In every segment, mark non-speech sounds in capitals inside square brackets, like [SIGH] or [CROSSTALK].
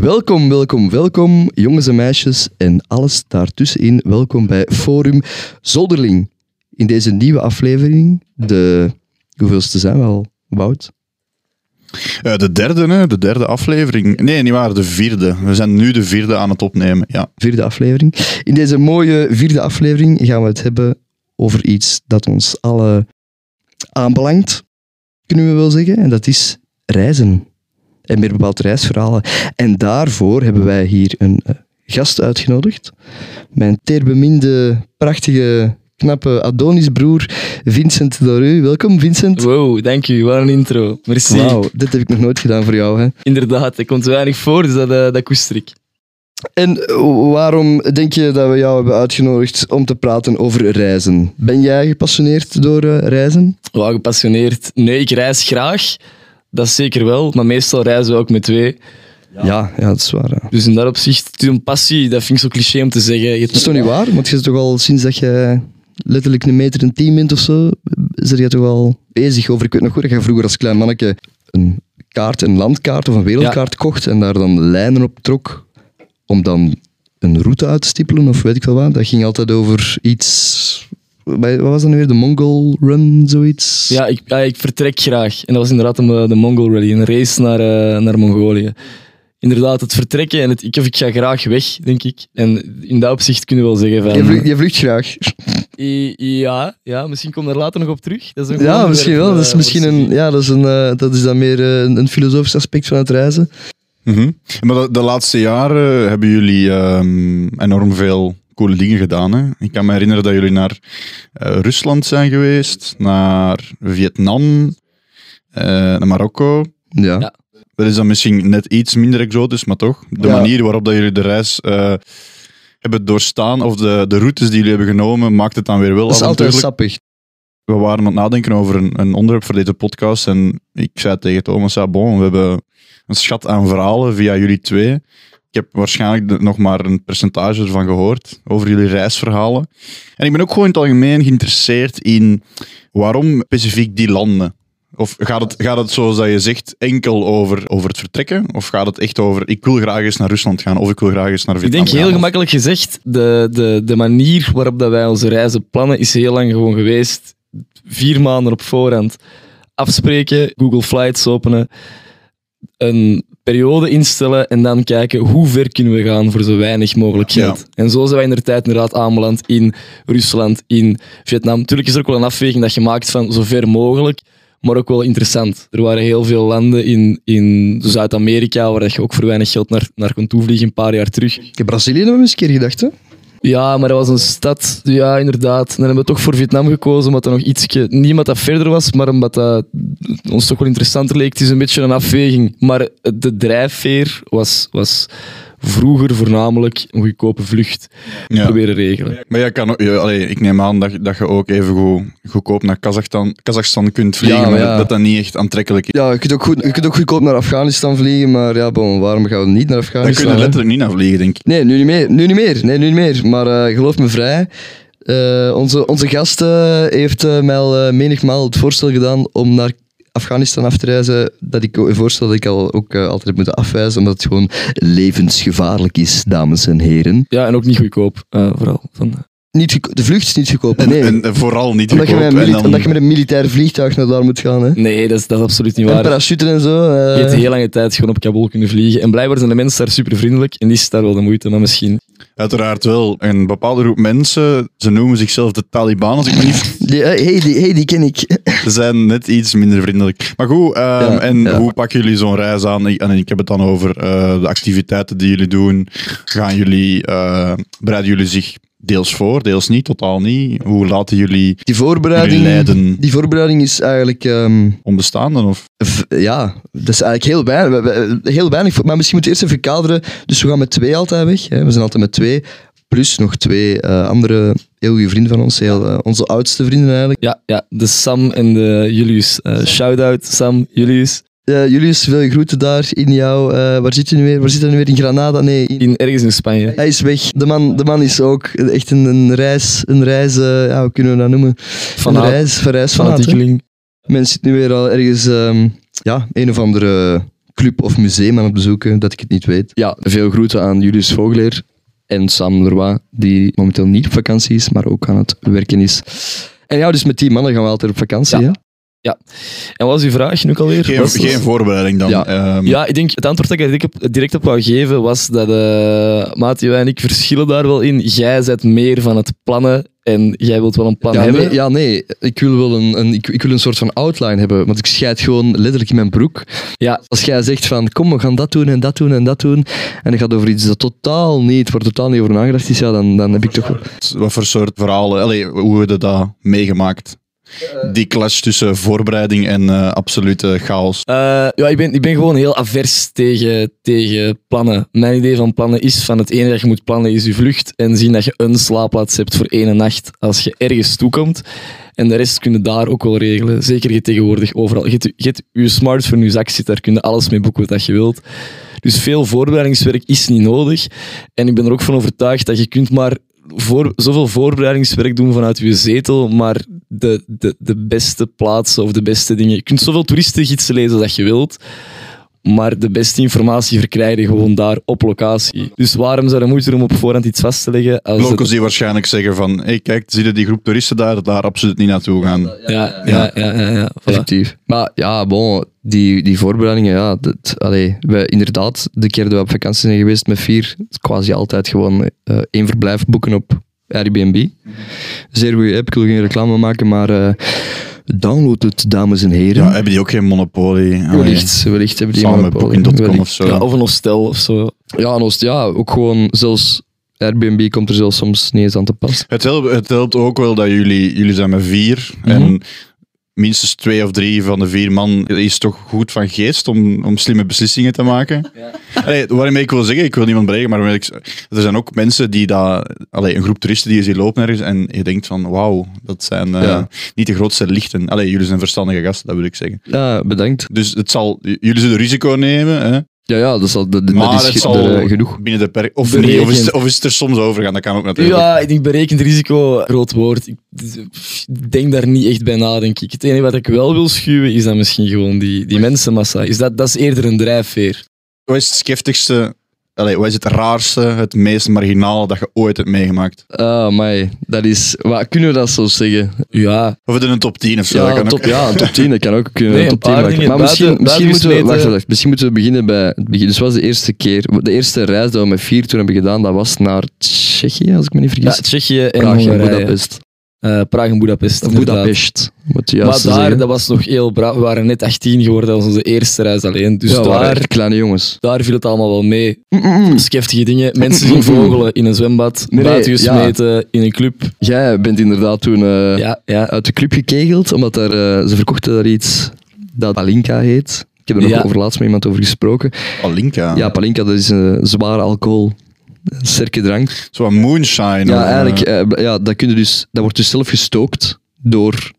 Welkom, welkom, welkom, jongens en meisjes en alles daartussenin. Welkom bij Forum Zolderling. In deze nieuwe aflevering, de hoeveelste zijn we al, Wout? Uh, de derde, hè? de derde aflevering. Nee, niet waar, de vierde. We zijn nu de vierde aan het opnemen. Ja. Vierde aflevering. In deze mooie vierde aflevering gaan we het hebben over iets dat ons alle aanbelangt, kunnen we wel zeggen. En dat is reizen. En meer bepaald reisverhalen. En daarvoor hebben wij hier een uh, gast uitgenodigd. Mijn teerbeminde, prachtige, knappe Adonisbroer Vincent Doru. Welkom, Vincent. Wow, dank u. Wat een intro. Merci. Wauw, dit heb ik nog nooit gedaan voor jou. Hè? Inderdaad, er komt weinig voor, dus dat, uh, dat koester ik. En waarom denk je dat we jou hebben uitgenodigd om te praten over reizen? Ben jij gepassioneerd door uh, reizen? Wow, gepassioneerd? Nee, ik reis graag. Dat is zeker wel, maar meestal reizen we ook met twee. Ja, ja, ja dat is waar. Ja. Dus in dat opzicht, een passie, dat vind ik zo cliché om te zeggen. Je dat is toch niet waar? Want je is toch al sinds dat je letterlijk een meter en tien bent of zo, is je toch al bezig over. Ik weet nog goed dat je vroeger als klein manneke een kaart, een landkaart of een wereldkaart ja. kocht en daar dan lijnen op trok om dan een route uit te stippelen of weet ik wel wat. Dat ging altijd over iets wat was dat nu weer? De Mongol Run, zoiets? Ja, ik, ja, ik vertrek graag. En dat was inderdaad de, de Mongol Rally, een race naar, uh, naar Mongolië. Inderdaad, het vertrekken en het, ik, of ik ga graag weg, denk ik. En in dat opzicht kunnen we wel zeggen van... Je vlucht, je vlucht graag. [LAUGHS] Ja, ja, misschien komt er later nog op terug. Dat is een ja, misschien wel. Dat is misschien een, ja, dat is, een, uh, dat is dan meer uh, een filosofisch aspect van het reizen. Mm -hmm. Maar de, de, laatste jaren hebben jullie um, enorm veel coole dingen gedaan. Hè? Ik kan me herinneren dat jullie naar uh, Rusland zijn geweest, naar Vietnam, uh, naar Marokko. Ja. ja. Dat is dan misschien net iets minder exotisch, maar toch. De ja. manier waarop dat jullie de reis uh, hebben doorstaan, of de, de routes die jullie hebben genomen, maakt het dan weer wel Dat is altijd sappig. We waren aan het nadenken over een, een, onderwerp voor deze podcast en ik zei tegen Thomas, ja, bon, we hebben een schat aan verhalen via jullie twee. Ik heb waarschijnlijk nog maar een percentage ervan gehoord, over jullie reisverhalen. En ik ben ook gewoon in het algemeen geïnteresseerd in waarom specifiek die landen. Of gaat het, gaat het zoals dat je zegt enkel over, over het vertrekken? Of gaat het echt over ik wil graag eens naar Rusland gaan of ik wil graag eens naar Vietnam Ik denk heel gemakkelijk gezegd, de, de, de manier waarop dat wij onze reizen plannen is heel lang gewoon geweest. Vier maanden op voorhand afspreken, Google Flights openen, een periode instellen en dan kijken hoe ver kunnen we gaan voor zo weinig mogelijk geld. Ja. En zo zijn wij in de tijd inderdaad aanbeland in Rusland, in Vietnam. Natuurlijk is er ook wel een afweging dat je maakt van zo ver mogelijk, maar ook wel interessant. Er waren heel veel landen in, in Zuid-Amerika waar je ook voor weinig geld naar, naar kon toevliegen een paar jaar terug. Ik heb Brazilië nog eens een keer gedacht, hè? Ja, maar dat was een stad. Ja, inderdaad. Dan hebben we toch voor Vietnam gekozen, omdat er nog iets... Niet dat verder was, maar omdat dat ons toch wel interessanter leek. Het is een beetje een afweging. Maar de drijfveer was, was vroeger voornamelijk een goedkope vlucht ja. proberen regelen. Maar jij kan, ja, allee, ik neem aan dat, dat je ook even goed, goedkoop naar Kazachstan, Kazachstan kunt vliegen, ja, maar ja. dat dat niet echt aantrekkelijk is. Ja, je kunt ook, goed, je kunt ook goedkoop naar Afghanistan vliegen, maar ja, bon, waarom gaan we niet naar Afghanistan? Daar kun je letterlijk niet naar vliegen, denk ik. Nee, nu niet meer. Nu niet meer. Nee, nu niet meer. Maar uh, geloof me vrij, uh, onze, onze gast uh, heeft mij al menigmaal het voorstel gedaan om naar Afghanistan af te reizen, dat ik voorstel dat ik al ook uh, altijd heb moeten afwijzen, omdat het gewoon levensgevaarlijk is, dames en heren. Ja, en ook niet goedkoop, uh, vooral. Van, niet de vlucht is niet goedkoop. Nee. En, en, vooral niet omdat goedkoop. Je met, dan... Omdat je met een militair vliegtuig naar daar moet gaan. Hè. Nee, dat is, dat is absoluut niet waar. En parachuten en zo. Uh... Je hebt heel lange tijd gewoon op Kabul kunnen vliegen. En blijkbaar zijn de mensen daar super vriendelijk. En die is daar wel de moeite, maar misschien Uiteraard wel. Een bepaalde groep mensen, ze noemen zichzelf de Taliban, als ik me niet... [LAUGHS] Die, hey, die, hey, die ken ik. [LAUGHS] Ze zijn net iets minder vriendelijk. Maar goed, um, ja, en ja. hoe pakken jullie zo'n reis aan? En ik heb het dan over uh, de activiteiten die jullie doen. Gaan jullie, uh, bereiden jullie zich deels voor, deels niet, totaal niet? Hoe laten jullie die voorbereiding, jullie leiden? Die voorbereiding is eigenlijk... Um, Onbestaande, of? Ja, dat is eigenlijk heel weinig. Heel weinig maar misschien moeten we eerst even kaderen. Dus we gaan met twee altijd weg. Hè. We zijn altijd met twee. Plus nog twee uh, andere heel goede vrienden van ons. Heel, uh, onze oudste vrienden eigenlijk. Ja, ja de Sam en de Julius. Uh, Shout-out Sam, Julius. Uh, Julius, veel groeten daar in jou. Uh, waar zit je nu weer? Waar zit hij nu weer? In Granada? Nee. In... in... ergens in Spanje. Hij is weg. De man, de man is ook echt een, een reis, een reis uh, ja, hoe kunnen we dat noemen? Van een reis, van reis fanatiekeling. Men zit nu weer al ergens, um, ja, een of andere club of museum aan het bezoeken dat ik het niet weet. Ja, veel groeten aan Julius Vogeleer en Sam Leroy, die momenteel niet op vakantie is, maar ook aan het werken is. En ja, dus met die mannen gaan we altijd op vakantie. Ja. Hè? En wat was uw vraag nu ook alweer? Geen, Was- geen voorbereiding dan. Ja. Ehm, Ja, ik denk het antwoord dat ik er direct op, wou geven was dat uh, Matthieu en ik verschillen daar wel in. Jij zet meer van het plannen en jij wilt wel een plan Ja, hebben. nee, ja, nee. Ik wil wel een, een, ik, ik wil een soort van outline hebben, want ik scheid gewoon letterlijk in mijn broek. Ja. Als jij zegt van, kom, we gaan dat doen en dat doen en dat doen, en het gaat over iets dat totaal niet, waar totaal niet over nagedacht is, ja, dan, dan heb ik toch wel... Wat voor soort verhalen, allee, hoe hebben we dat meegemaakt? Die clash tussen voorbereiding en eh, absolute chaos. Eh, ja, ik ben, ik ben gewoon heel avers tegen, tegen plannen. Mijn idee van plannen is van het enige dat je moet plannen is je vlucht en zien dat je een slaapplaats hebt voor één nacht als je ergens toekomt. En de rest kun je daar ook wel regelen. Zeker je tegenwoordig overal. Je hebt, je smartphone je zak zit, daar kun je alles mee boeken wat je wilt. Dus veel voorbereidingswerk is niet nodig. En ik ben er ook van overtuigd dat je kunt maar voor, zoveel voorbereidingswerk doen vanuit je zetel, maar de, de, de beste plaatsen of de beste dingen. Je kunt zoveel toeristengidsen lezen als je wilt, maar de beste informatie verkrijg je gewoon daar op locatie. Dus waarom zou je moeite doen om op voorhand iets vast te leggen? Als Locals het- die waarschijnlijk zeggen van, hey, kijk, zie je die groep toeristen daar, dat daar absoluut niet naartoe gaan. ja, ja, ja, ja, ja, voilà. Effectief. Maar ja, bon, die, die voorbereidingen, ja, dat, allee, we, inderdaad, de keer dat we op vakantie zijn geweest met vier, is quasi altijd gewoon eh, één verblijf boeken op Airbnb. Zeer goede app, ik wil geen reclame maken, maar eh, download het, dames en heren. Ja, hebben die ook geen monopolie? Allee, wellicht, wellicht hebben die Samen monopolie. Booking.com of zo. Ja, of een hostel of zo. Ja, en Oost, ja, ook gewoon, zelfs Airbnb komt er zelfs soms niet eens aan te pas. Het helpt, het helpt ook wel dat jullie, jullie zijn met vier Mhm. en minstens twee of drie van de vier man is toch goed van geest om, om slimme beslissingen te maken. Allee, waarmee ik wil zeggen, ik wil niemand breken, maar ik, er zijn ook mensen die dat, allee, een groep toeristen die je ziet lopen ergens en je denkt van wauw, dat zijn eh, Ja. niet de grootste lichten. Allee, jullie zijn verstandige gasten, dat wil ik zeggen. Ja, bedankt. Dus het zal, jullie zullen risico nemen, hè, Ja, ja, dat, zal, dat, dat maar is er, eh, genoeg. binnen de perk. Of, niet, of, is, het- of is het er soms overgaan, dat kan ook natuurlijk. Ja, ik denk berekend risico, groot woord. Ik denk daar niet echt bij na, denk ik. Het enige wat ik wel wil schuwen, is dan misschien gewoon die, die mensenmassa. Is dat, dat is eerder een drijfveer. Wat is het skeftigste, allee, wat is het raarste, het meest marginale dat je ooit hebt meegemaakt? Ah, maar dat is... Wat, kunnen we dat zo zeggen? Ja, Of het in een top 10 of zo. Ja, dat kan top, ook. ja, een top 10, dat kan ook. Kunnen Nee, een top 10 paar maken. Maar misschien, buiten- misschien, moeten we, wacht, wacht, misschien moeten we beginnen bij het begin. Dus wat was de eerste keer, de eerste reis dat we met vier toen hebben gedaan, dat was naar Tsjechië, als ik me niet ja vergis. Tsjechië en Praag en Hongarije. Budapest. Eh, Praag en Budapest. Budapest, moet je Maar daar, zeggen. dat was nog heel braaf. We waren net 18 geworden, dat was onze eerste reis alleen. Dus ja, we waren daar, kleine jongens. daar viel het allemaal wel mee. Mm-mm. Skeftige dingen. Mensen zien vogelen in een zwembad, Nee, buiten gesmeten, in een club. Jij bent inderdaad toen eh, Ja, ja. uit de club gekegeld, omdat daar, eh, ze verkochten daar iets dat Palinka heet. Ik heb er nog over laatst met iemand over gesproken. Palinka. Ja, Palinka, dat is een zware alcohol. Een sterke drank. Zo'n moonshine. Ja, eh, eigenlijk, eh, ja, dat, kun je dus, dat wordt dus zelf gestookt door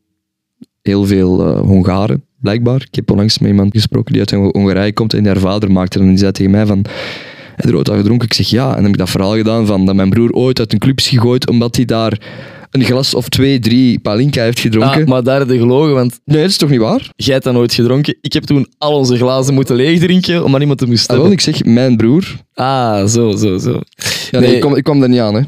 heel veel eh, Hongaren, blijkbaar. Ik heb onlangs met iemand gesproken die uit Hong- Hongarije komt en die haar vader maakte. En die zei tegen mij van, heb je er ooit al gedronken? Ik zeg ja. En dan heb ik dat verhaal gedaan van dat mijn broer ooit uit een club is gegooid omdat hij daar een glas of twee, drie palinka heeft gedronken. Ah, maar daar heb je gelogen, want Nee, dat is toch niet waar? jij hebt dat nooit gedronken. Ik heb toen al onze glazen moeten leegdrinken, omdat niemand te moest Ah, wel, hebben. ik zeg mijn broer. Ah, zo, zo, zo. Ja, nee, Nee. ik, kwam, ik kwam daar niet aan. Hè.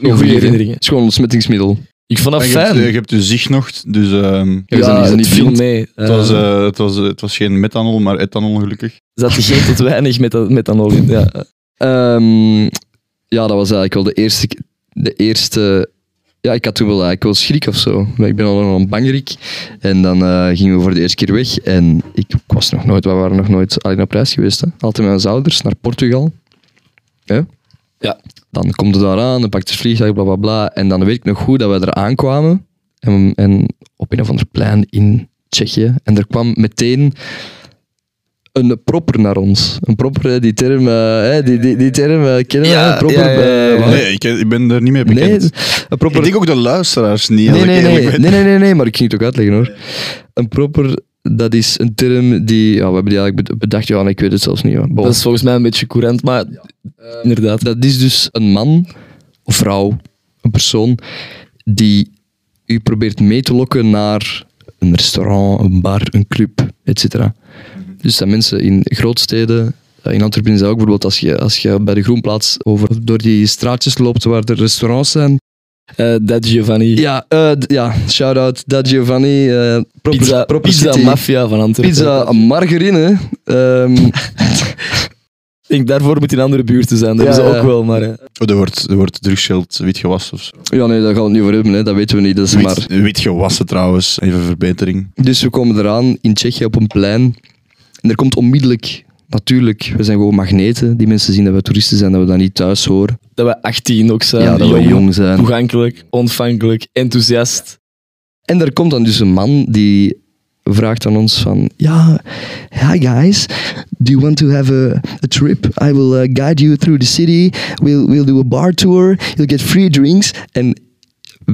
Goede herinneringen. Het is gewoon een ontsmettingsmiddel. Ik vond dat en je, hebt, fijn. je hebt je zicht nog, dus ehm, Ja, is dat niet- viel blind? mee. het, was, Eh, eh, het, was, het was geen methanol, maar ethanol gelukkig. Er zat geen tot weinig met methanol in. Ja. Ehm, ja, dat was eigenlijk wel de eerste, de eerste. Ja, ik had toen wel eigenlijk wel schrik of zo. Maar ik ben al een bangerik. En dan eh, gingen we voor de eerste keer weg. En ik, ik was nog nooit, we waren nog nooit alleen op reis geweest. Hè. Altijd met mijn ouders naar Portugal. Ja. Ja. Dan komt het daar aan, dan pakt het vliegtuig, bla bla bla. En dan weet ik nog goed dat we er aankwamen. En, en op een of ander plein in Tsjechië. En er kwam meteen een propper naar ons. Een propper, hè, die term, eh, hè, die, die, die term eh, kennen we, Ja, hè? propper. ja, ja, ja, eh, ja. wat? Nee, ik, ik ben er niet mee Nee, bekend. een propper. Ik denk ook de luisteraars niet. nee, ik nee, nee, ben. nee, nee, nee, nee, maar ik ging het ook uitleggen hoor. Een propper, dat is een term die, ja, we hebben die eigenlijk bed- bedacht, ja, ik weet het zelfs niet. hoor. Bon. Dat is volgens mij een beetje courant, maar inderdaad. Dat is dus een man of vrouw, een persoon, die u probeert mee te lokken naar een restaurant, een bar, een club, etc. Dus dat zijn mensen in grootsteden, eh, in Antwerpen is dat ook bijvoorbeeld als je, als je bij de Groenplaats over, door die straatjes loopt waar de restaurants zijn. Eh Dat Giovanni. Ja, eh, ja shout-out, dat Giovanni. eh proper, Pizza, pizza. Mafia van Antwerpen. Pizza margarine. Ehm, [LAUGHS] Ik denk, daarvoor moet in andere buurten zijn. Dat Ja, ja. ook wel, maar... eh, Oh, er wordt, er wordt drugsgeld wit gewassen of zo. ja, nee, daar gaan we het niet over hebben, hè. dat weten we niet. Dat is maar... Wit gewassen trouwens, even verbetering. Dus we komen eraan in Tsjechië op een plein. En er komt onmiddellijk, natuurlijk, we zijn gewoon magneten. Die mensen zien dat we toeristen zijn, dat we dat niet thuis horen. dat we 18 ook zijn. ja, dat we jong zijn. Toegankelijk, ontvankelijk, enthousiast. En er komt dan dus een man die vraagt aan ons van... Ja, hi guys, do you want to have a, a trip? I will uh, guide you through the city. We'll, we'll do a bar tour. You'll get free drinks. En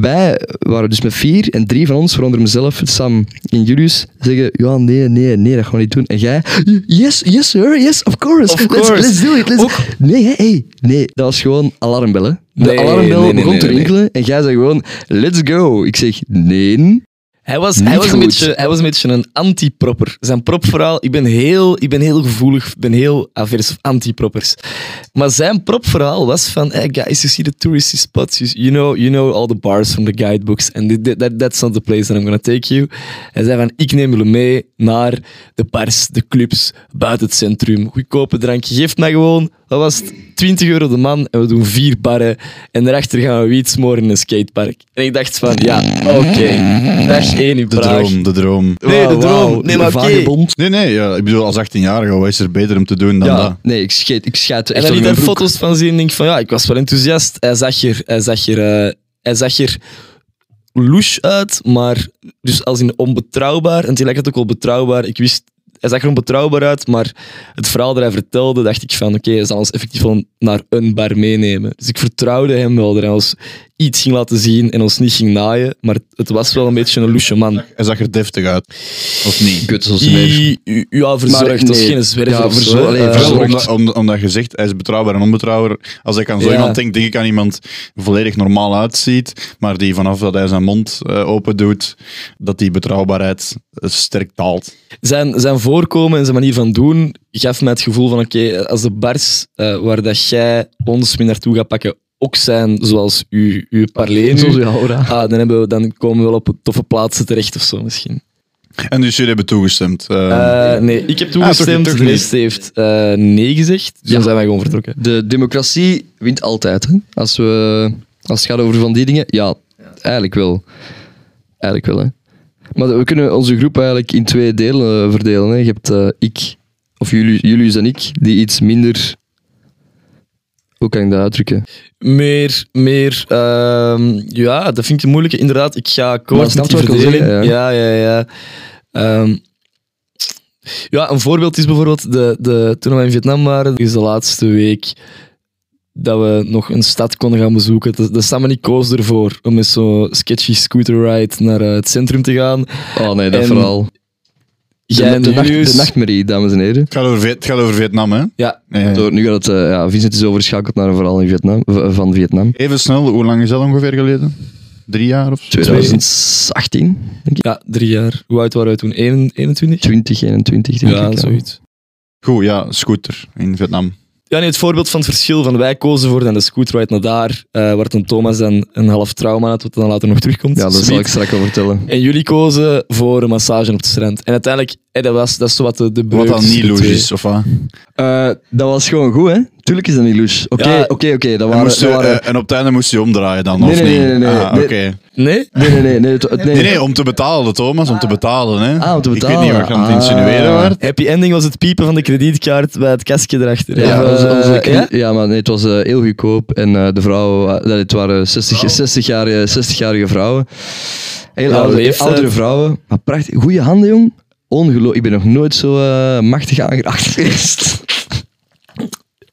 wij waren dus met vier en drie van ons, waaronder mezelf, Sam en Julius, zeggen, ja, nee, nee, nee, dat gaan we niet doen. En jij, yes, yes sir, yes, of course. Of let's, course. let's do it. Let's Ook- Nee, hè, hey, nee, dat was gewoon alarmbellen. De Nee, alarmbel nee, nee, begon te rinkelen en jij zei gewoon, let's go. Ik zeg, nee. Hij was, Niet hij, was een goed. beetje, hij was een beetje een anti-propper. Zijn propverhaal, ik ben heel, ik ben heel gevoelig, ik ben heel avers of anti-proppers. Maar zijn propverhaal was van, hey guys, you see the touristy spots, you, know, you know all the bars from the guidebooks, and that, that, that's not the place that I'm gonna take you. Hij zei van, ik neem jullie mee naar de bars, de clubs, buiten het centrum, goedkope drankje. Geef mij gewoon, dat was het, 20 euro de man en we doen vier barren en daarachter gaan we wiet smoren in een skatepark. En ik dacht van, ja, oké, dag één in De Praag. droom, de droom. Nee, de droom. Nee, maar oké. Vagebond. Nee, nee, ja, ik bedoel, als 18-jarige, wat is er beter om te doen dan Ja, dat? nee, ik scheet, ik schijt En echt dan liet daar foto's van zien en denk van ja, ik was wel enthousiast. Hij zag er, hij zag er, eh, hij zag er louche uit, maar dus als in onbetrouwbaar. En tegelijkertijd ook wel betrouwbaar. Ik wist, hij zag er onbetrouwbaar uit, maar het verhaal dat hij vertelde, dacht ik van oké, hij zal ons effectief wel naar een bar meenemen. Dus ik vertrouwde hem wel iets ging laten zien en ons niet ging naaien, maar het was wel een beetje een louche man. Hij zag er deftig uit. Of niet? Kut, zoals meer. Die, ja, verzorgd. Maar dat is nee. geen zwerver Ja, of zo, verzor- hè. allee, Wel, verzorgd. omdat, omdat, omdat je zegt, hij is betrouwbaar en onbetrouwbaar. Als ik aan zo Ja. iemand denk, denk ik aan iemand die volledig normaal uitziet, maar die vanaf dat hij zijn mond eh, open doet, dat die betrouwbaarheid sterk daalt. zijn, zijn voorkomen en zijn manier van doen gaf mij het gevoel van oké, als de bars eh, waar dat jij ons mee naartoe gaat pakken ook zijn zoals uw, uw parlé nu, Zoals uw aura. ah, dan, hebben we, dan komen we wel op toffe plaatsen terecht of zo misschien. En dus jullie hebben toegestemd. Eh, Eh, nee, ik heb toch- toegestemd, de rest heeft eh, nee gezegd, dus Ja. dan zijn wij gewoon vertrokken. De democratie wint altijd. Hè? Als, we, als het gaat over van die dingen, ja, eigenlijk wel. Eigenlijk wel, hè. Maar we kunnen onze groep eigenlijk in twee delen eh, verdelen. Hè. Je hebt eh, ik, of jullie, Julius en ik, die iets minder... Hoe kan ik dat uitdrukken? Meer, meer, ehm, ja, dat vind ik moeilijk. Inderdaad, ik ga akkoord snap met die verdeling. zeggen, Ja, ja, ja. Ehm, ja, een voorbeeld is bijvoorbeeld, de, de, toen we in Vietnam waren, is de laatste week dat we nog een stad konden gaan bezoeken. De, de koos ervoor om met zo'n sketchy scooter ride naar eh, het centrum te gaan. Oh nee, dat En verhaal. De, Jij de, nacht, Julius- de nachtmerrie, dames en heren. het, gaat over, Viet- het gaat over Vietnam, hè? Ja, Eh, Door, nu gaat het... eh, ja, Vincent is overgeschakeld naar een verhaal in Vietnam, v- van Vietnam. Even snel, hoe lang is dat ongeveer geleden? Drie jaar of zo? 2018, denk ik. ja, drie jaar. Hoe oud waren we toen? 21? 2021, denk Ja, ik. zoiets. Goed, ja, scooter in Vietnam. Ja, nee, het voorbeeld van het verschil van wij kozen voor dan de scooterride naar daar, eh, waar dan Thomas dan een half trauma had, wat dan later nog terugkomt. Ja, dat zal ik straks wel vertellen. En jullie kozen voor een massage op het strand. En uiteindelijk, eh, dat, was, dat is zo wat de, de breuk Wat dan niet logisch, of wat? Eh, dat was gewoon goed, hè? Tuurlijk is dat niet louche. Oké, Ja. oké, oké. Dat En, waren... dat waren- eh, en op het einde moest je omdraaien dan, Nee, of nee, niet? nee, nee, nee. Ah, Nee. oké. Nee? Nee, nee, nee. Nee, nee. Nee, nee, om te betalen, Thomas, om te betalen. Hè. Ah, om te Ik weet betalen. niet wat je aan het insinueren Ah. waart. Happy ending was het piepen van de kredietkaart bij het kastje erachter. Ja, Eh, onze, onze ja? ja? maar nee, het was eh, heel goedkoop. En eh, de vrouwen, eh, het waren 60, 60-jarige 60 vrouwen. Heel Ja, oude, oudere vrouwen. Maar prachtig. Goede handen, jong. Ongelooflijk. Ik ben nog nooit zo eh, machtig aangeraakt [LAUGHS] geweest.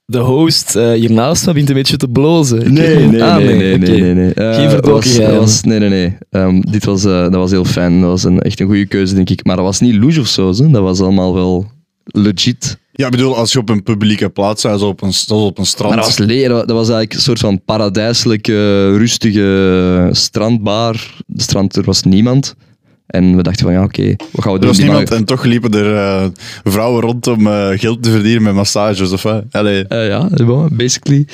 De host eh, hiernaast me begint een beetje te blozen. Nee, nee, nee, Ah, nee, nee, oké. nee, nee. Eh, Geen was- was, Nee, nee, nee. Ehm, dit was, eh, dat was heel fijn. Dat was een, echt een goede keuze, denk ik. Maar dat was niet louche of zo. Zo. Dat was allemaal wel legit. Ja, ik bedoel, als je op een publieke plaats zou, op een, zoals op een strand. Maar dat was leren. Dat was eigenlijk een soort van paradijselijke, rustige strandbar. De strand, er was niemand. En we dachten van, ja, oké, wat gaan we Er doen? was Die niemand man- en toch liepen er eh, vrouwen rond om eh, geld te verdienen met massages of wat? Eh, ja, basically.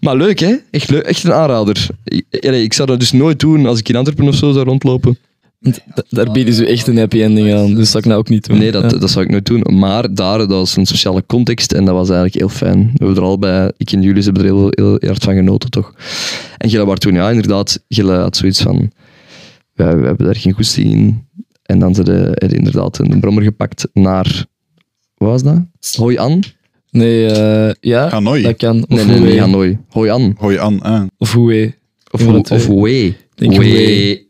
Maar leuk, hè? Echt, leuk, echt een aanrader. Ik, allee, ik zou dat dus nooit doen als ik in Antwerpen of zo zou rondlopen. Da- Daar bieden ze echt een happy ending aan, dus dat zou ik nou ook niet doen. Nee, dat, Ja. dat zou ik nooit doen. Maar daar, dat was een sociale context en dat was eigenlijk heel fijn. We hebben er al bij, ik en jullie hebben er heel, heel, heel hard van genoten, toch? En Gille was toen, ja, inderdaad, Gille had zoiets van, we, we hebben daar geen goesting in. En dan ze de, er inderdaad een brommer gepakt naar, wat was dat? Hoi An? Nee, eh, ja, Hanoi. dat kan. Of Nee, Hanoi. Hoi An. Hoi aan. ah. Of hoe we. Of, of, of twee. Wee.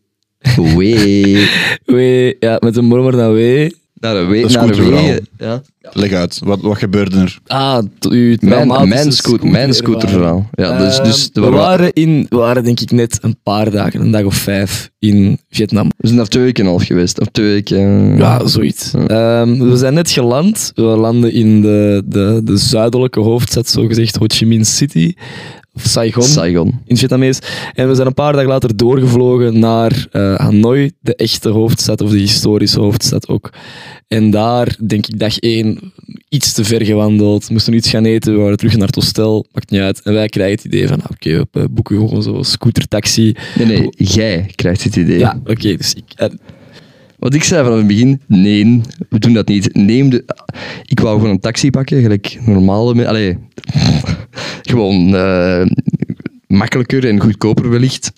Wee. Wee. Ja, met een brommer naar we. Naar een Wee. Dat is Naar een verhaal. Wee. Ja. Leg uit, wat, wat gebeurde er? Ah, uw Mijn, mijn, scoot, mijn scooterervaring. scooterverhaal. Ja, dus, dus Ehm, we, waren in, we waren denk ik net een paar dagen, een dag of vijf, in Vietnam. we zijn daar twee weken half geweest. Of twee weken. Ja, zoiets. Ehm, we zijn net geland. We landen in de, de, de zuidelijke hoofdstad, zogezegd Ho Chi Minh City. Of Saigon. Saigon. in Vietnamees. En we zijn een paar dagen later doorgevlogen naar eh, Hanoi, de echte hoofdstad, of de historische hoofdstad ook. En daar, denk ik, dag één, iets te ver gewandeld. Moesten iets gaan eten, we waren terug naar het hostel, maakt niet uit. En wij krijgen het idee van, ah, oké, we boeken gewoon zo'n scootertaxi. Nee, nee, jij krijgt het idee. Ja, oké, dus ik... eh, Wat ik zei vanaf het begin, nee, we doen dat niet. Neem de... Ik wou gewoon een taxi pakken, gelijk normale... Allee, gewoon eh, makkelijker en goedkoper wellicht.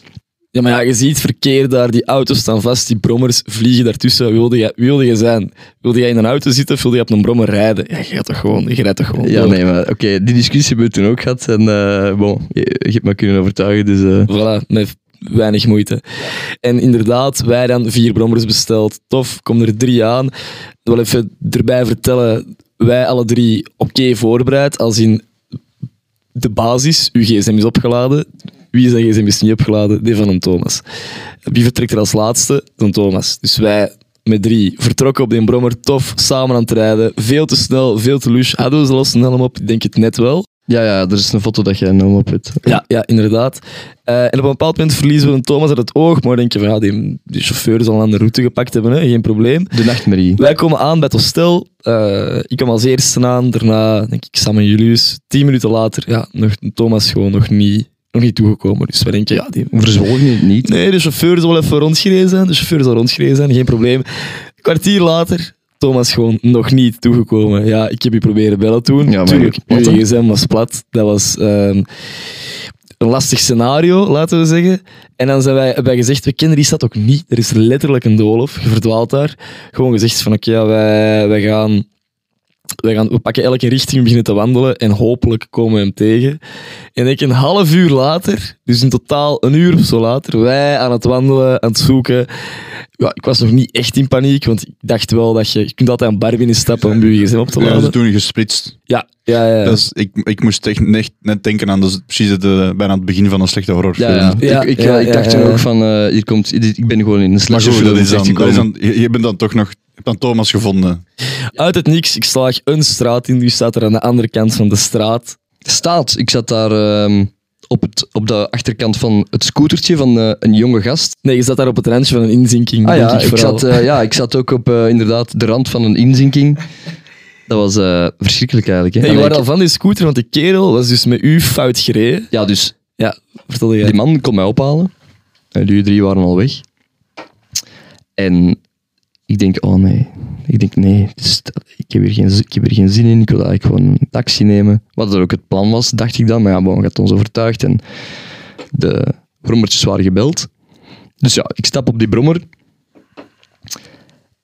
ja, maar ja, je ziet verkeer daar, die auto's staan vast, die brommers vliegen daartussen. Wie wilde wie wilde je zijn? Wilde jij in een auto zitten of wilde je op een brommer rijden? Ja, je gaat toch gewoon, je rijdt toch gewoon Ja, door. nee, maar oké, die discussie hebben we toen ook gehad. En uh, bon, je, je hebt me kunnen overtuigen, dus... eh, Voilà, met weinig moeite. En inderdaad, wij dan vier brommers besteld. Tof, komen er drie aan. Wel even erbij vertellen, wij alle drie oké voorbereid, als in de basis, uw gsm is opgeladen. Wie zijn gsm is niet opgeladen? Die van een Thomas. Wie vertrekt er als laatste? Een Thomas. Dus wij met drie vertrokken op die brommer, tof, samen aan het rijden. Veel te snel, veel te lush. Hadden we ze los een helm op? Ik denk het net wel. Ja, ja, er is een foto dat jij helm op hebt. Ja, ja inderdaad. Eh, en op een bepaald moment verliezen we een Thomas uit het oog, maar dan denk je van ja, die, die chauffeur zal een andere route gepakt hebben, hè? geen probleem. De nachtmerrie. Wij komen aan bij het hostel. Eh, ik kwam als eerste aan, daarna denk ik Sam en Julius. Tien minuten later, ja, nog, Thomas gewoon nog niet, nog niet toegekomen. Dus wij denken, ja, die, Verzwolgen het niet. nee, de chauffeur zal wel even rondgereden zijn. De chauffeur zal rondgereden zijn, geen probleem. Een kwartier later, Thomas gewoon nog niet toegekomen. Ja, ik heb je proberen bellen toen. Ja, Tuurlijk, hè? uw gsm was plat. Dat was ehm, een lastig scenario, laten we zeggen. En dan zijn wij, hebben wij gezegd, we kennen die stad ook niet. Er is letterlijk een doolhof, je verdwaalt daar. Gewoon gezegd van, oké, ja, wij, wij gaan... Gaan, we pakken elke richting, we beginnen te wandelen en hopelijk komen we hem tegen. En denk een half uur later, dus in totaal een uur of zo later, wij aan het wandelen, aan het zoeken. Ja, ik was nog niet echt in paniek, want ik dacht wel dat je... Je kunt altijd een bar binnenstappen om je gsm op te Ja, ze laden. toen gesplitst. Ja, ja, ja. Dat is, ik, ik moest echt net, net denken aan dat is precies het, bijna het begin van een slechte horrorfilm. Ja, ja. Ja, ik, ik, ja, ik dacht toen ja. ook van, eh, hier komt, ik ben gewoon in een Maar slechte goed, dat film is dan, dat is dan, je, je bent dan toch nog... Je dan Thomas gevonden. Uit het niks, ik slaag een straat in, die staat er aan de andere kant van de straat. Staat, ik zat daar ehm, op, het, op de achterkant van het scootertje van eh, een jonge gast. Nee, je zat daar op het randje van een inzinking. Ah ja, ik, zat, eh, ja, ik zat ook op eh, inderdaad de rand van een inzinking. Dat was eh, verschrikkelijk eigenlijk. Hè. Hey, je waren al van die scooter, want de kerel was dus met u fout gereden. ja, dus Ja, vertelde jij. die man kon mij ophalen. En die drie waren al weg. En ik denk, oh nee. Ik denk, nee, ik, heb hier geen, ik heb geen zin in. Ik wil eigenlijk gewoon een taxi nemen. Wat er ook het plan was, dacht ik dan. Maar ja, bon, had ons overtuigd. En de brommertjes waren gebeld. Dus ja, ik stap op die brommer.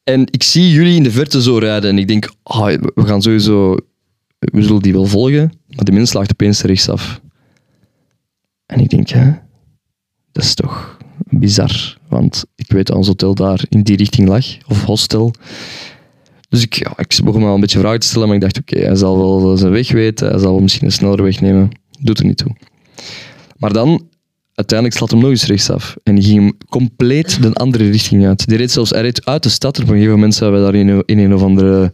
En ik zie jullie in de verte zo rijden. En ik denk, ah, we gaan sowieso... We zullen die wel volgen. Maar die mens slaagt opeens rechtsaf. En ik denk, hè, dat is toch bizar. Want ik weet dat ons hotel daar in die richting lag, of hostel. Dus ik, ja, ik begon me al een beetje vragen te stellen, maar ik dacht, oké, hij zal wel zijn weg weten, hij zal wel misschien een snellere weg nemen. Doet er niet toe. Maar dan, uiteindelijk slaat hem nog eens rechtsaf. En die ging hem compleet de andere richting uit. Die reed zelfs, hij uit de stad. Op een gegeven moment zijn we daar in, in een of andere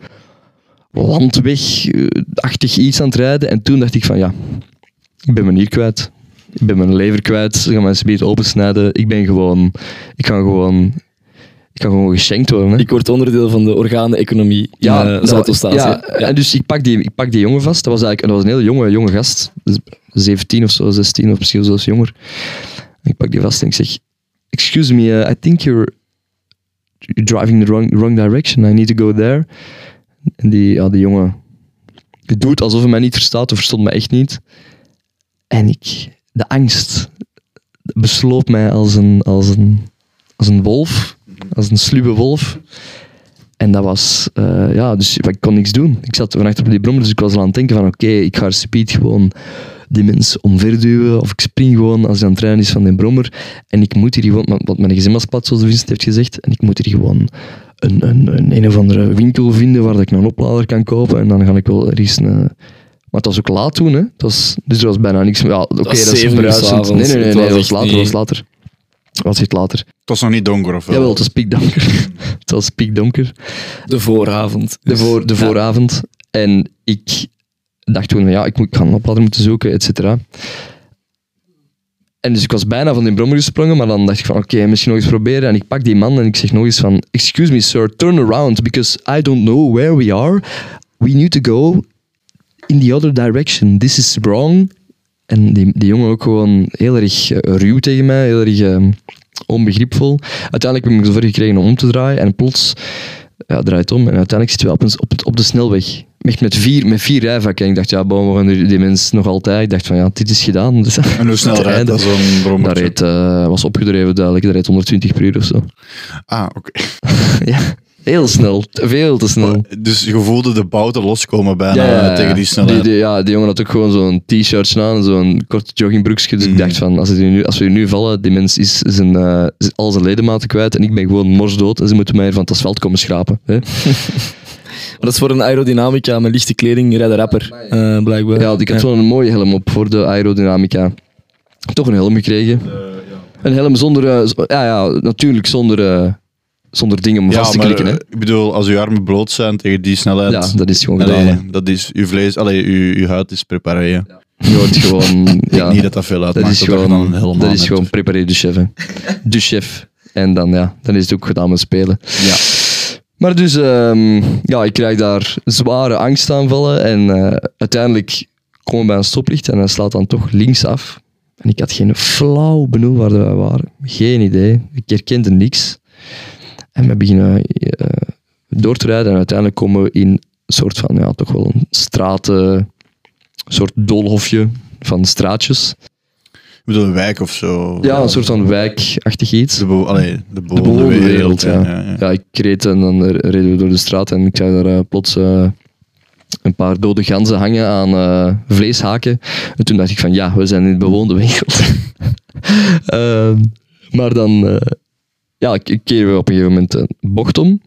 landweg-achtig iets aan het rijden. En toen dacht ik van, ja, ik ben mijn nier kwijt. Ik ben mijn lever kwijt. Ze gaan mijn speed opensnijden. Ik ben gewoon... Ik ga gewoon Ik kan gewoon geschenkt worden. Hè. Ik word onderdeel van de organeneconomie in Ja, ja, dat- Zuidoost-Azië. ja, en dus ik pak, die, ik pak die jongen vast. Dat was eigenlijk dat was een hele jonge, jonge gast. Dus 17 of zo, 16 of misschien zelfs jonger. Ik pak die vast en ik zeg: Excuse me, uh, I think you're, you're driving the wrong, wrong direction. I need to go there. En die, ja, die jongen die doet alsof hij mij niet verstaat, of verstond mij echt niet. En ik, de angst besloop mij als een, als een, als een wolf, als een sluwe wolf. En dat was, eh, ja, dus ik kon niks doen. Ik zat van achter op die brommer, dus ik was al aan het denken van oké, ik ga speed gewoon die mensen omverduwen, of ik spring gewoon als hij aan het rijden is van die brommer. En ik moet hier gewoon, want mijn gezin was plat, zoals Vincent heeft gezegd, en ik moet hier gewoon een, een, een, een of andere winkel vinden waar ik een oplader kan kopen. En dan ga ik wel ergens een... Maar het was ook laat toen, hè. Het was, dus er was bijna niks meer. Ja, oké, dat, was is bruisend. Nee, nee, nee, Het nee, was dat later, niet- dat was later. Dat was echt later. Het was nog niet donker of wel? Jawel, het was piekdonker. [LAUGHS] het was piekdonker. De vooravond. De, voor, de Ja. vooravond. En ik dacht toen, van, ja, ik, moet, ik ga een oplader moeten zoeken, et cetera. En dus ik was bijna van die brommer gesprongen, maar dan dacht ik van, oké, misschien nog eens proberen. En ik pak die man en ik zeg nog eens van, excuse me sir, turn around, because I don't know where we are. We need to go in the other direction. This is wrong. En die, die jongen ook gewoon heel erg eh, ruw tegen mij, heel erg eh, onbegripvol. Uiteindelijk heb ik zover gekregen om om te draaien en plots ja, draait om en uiteindelijk zitten we op, een, op, het- op de snelweg. Echt met vier, met vier rijvakken. En ik dacht, ja, boom, we gaan die, die mensen nog altijd. Ik dacht van, ja, dit is gedaan. Dus, En hoe [LAUGHS] snel rijdt dat zo'n brommer? Dat eh, was opgedreven duidelijk. Dat reed 120 per uur of zo. Ah, oké. [LAUGHS] ja, heel snel. Veel te snel. Dus je voelde de bouten loskomen bijna tegen die snelheid. Die, die- ja, die jongen had ook gewoon zo'n t-shirtje aan, zo'n kort joggingbroekje. Dus ik Mhm. dacht van, als, we nu, als we hier nu vallen, die mens is zijn, eh, al zijn ledematen kwijt en ik ben gewoon morsdood en ze moeten mij hier van het asfalt komen schrapen. Hè? [LAUGHS] Maar dat is voor een aerodynamica met lichte kleding rijden rapper, eh, blijkbaar. Ja, ik had wel een mooie helm op voor de aerodynamica. Toch een helm gekregen. Een helm zonder, eh, ja, ja, natuurlijk zonder, eh, zonder dingen om vast te maar klikken. Hè. eh, ik bedoel, als je armen bloot zijn tegen die snelheid... Ja, dat is gewoon gedaan. Allee, dat is, uw vlees, allee, uw, uw huid is preparé. Je hoort gewoon... [LAUGHS] Ja, Niet dat dat veel uitmaakt. dat is dat dan gewoon, dat aan is gewoon preparé de chef. Hè. De chef. En dan, ja, dan is het ook gedaan met spelen. Ja. Maar dus, ehm, ja, ik krijg daar zware angstaanvallen. En eh, uiteindelijk komen we bij een stoplicht en hij slaat dan toch links af. En ik had geen flauw benul waar wij waren. Geen idee. Ik herkende niks. En we beginnen eh, door te rijden en uiteindelijk komen we in een soort van, ja, toch wel een straat, eh, een soort doolhofje van straatjes. Ik bedoel, een wijk of zo. Ja, een soort van wijkachtig iets. De, bewo allee, de De bewoonde wereld. wereld, ja. ja, ja. Ja, ik reed en dan reden we door de straat en ik zag daar eh, plots een paar dode ganzen hangen aan vleeshaken. En toen dacht ik van ja, we zijn in de bewoonde [LAUGHS] wereld. Ehm, maar dan ja, k- keren we op een gegeven moment een bocht om.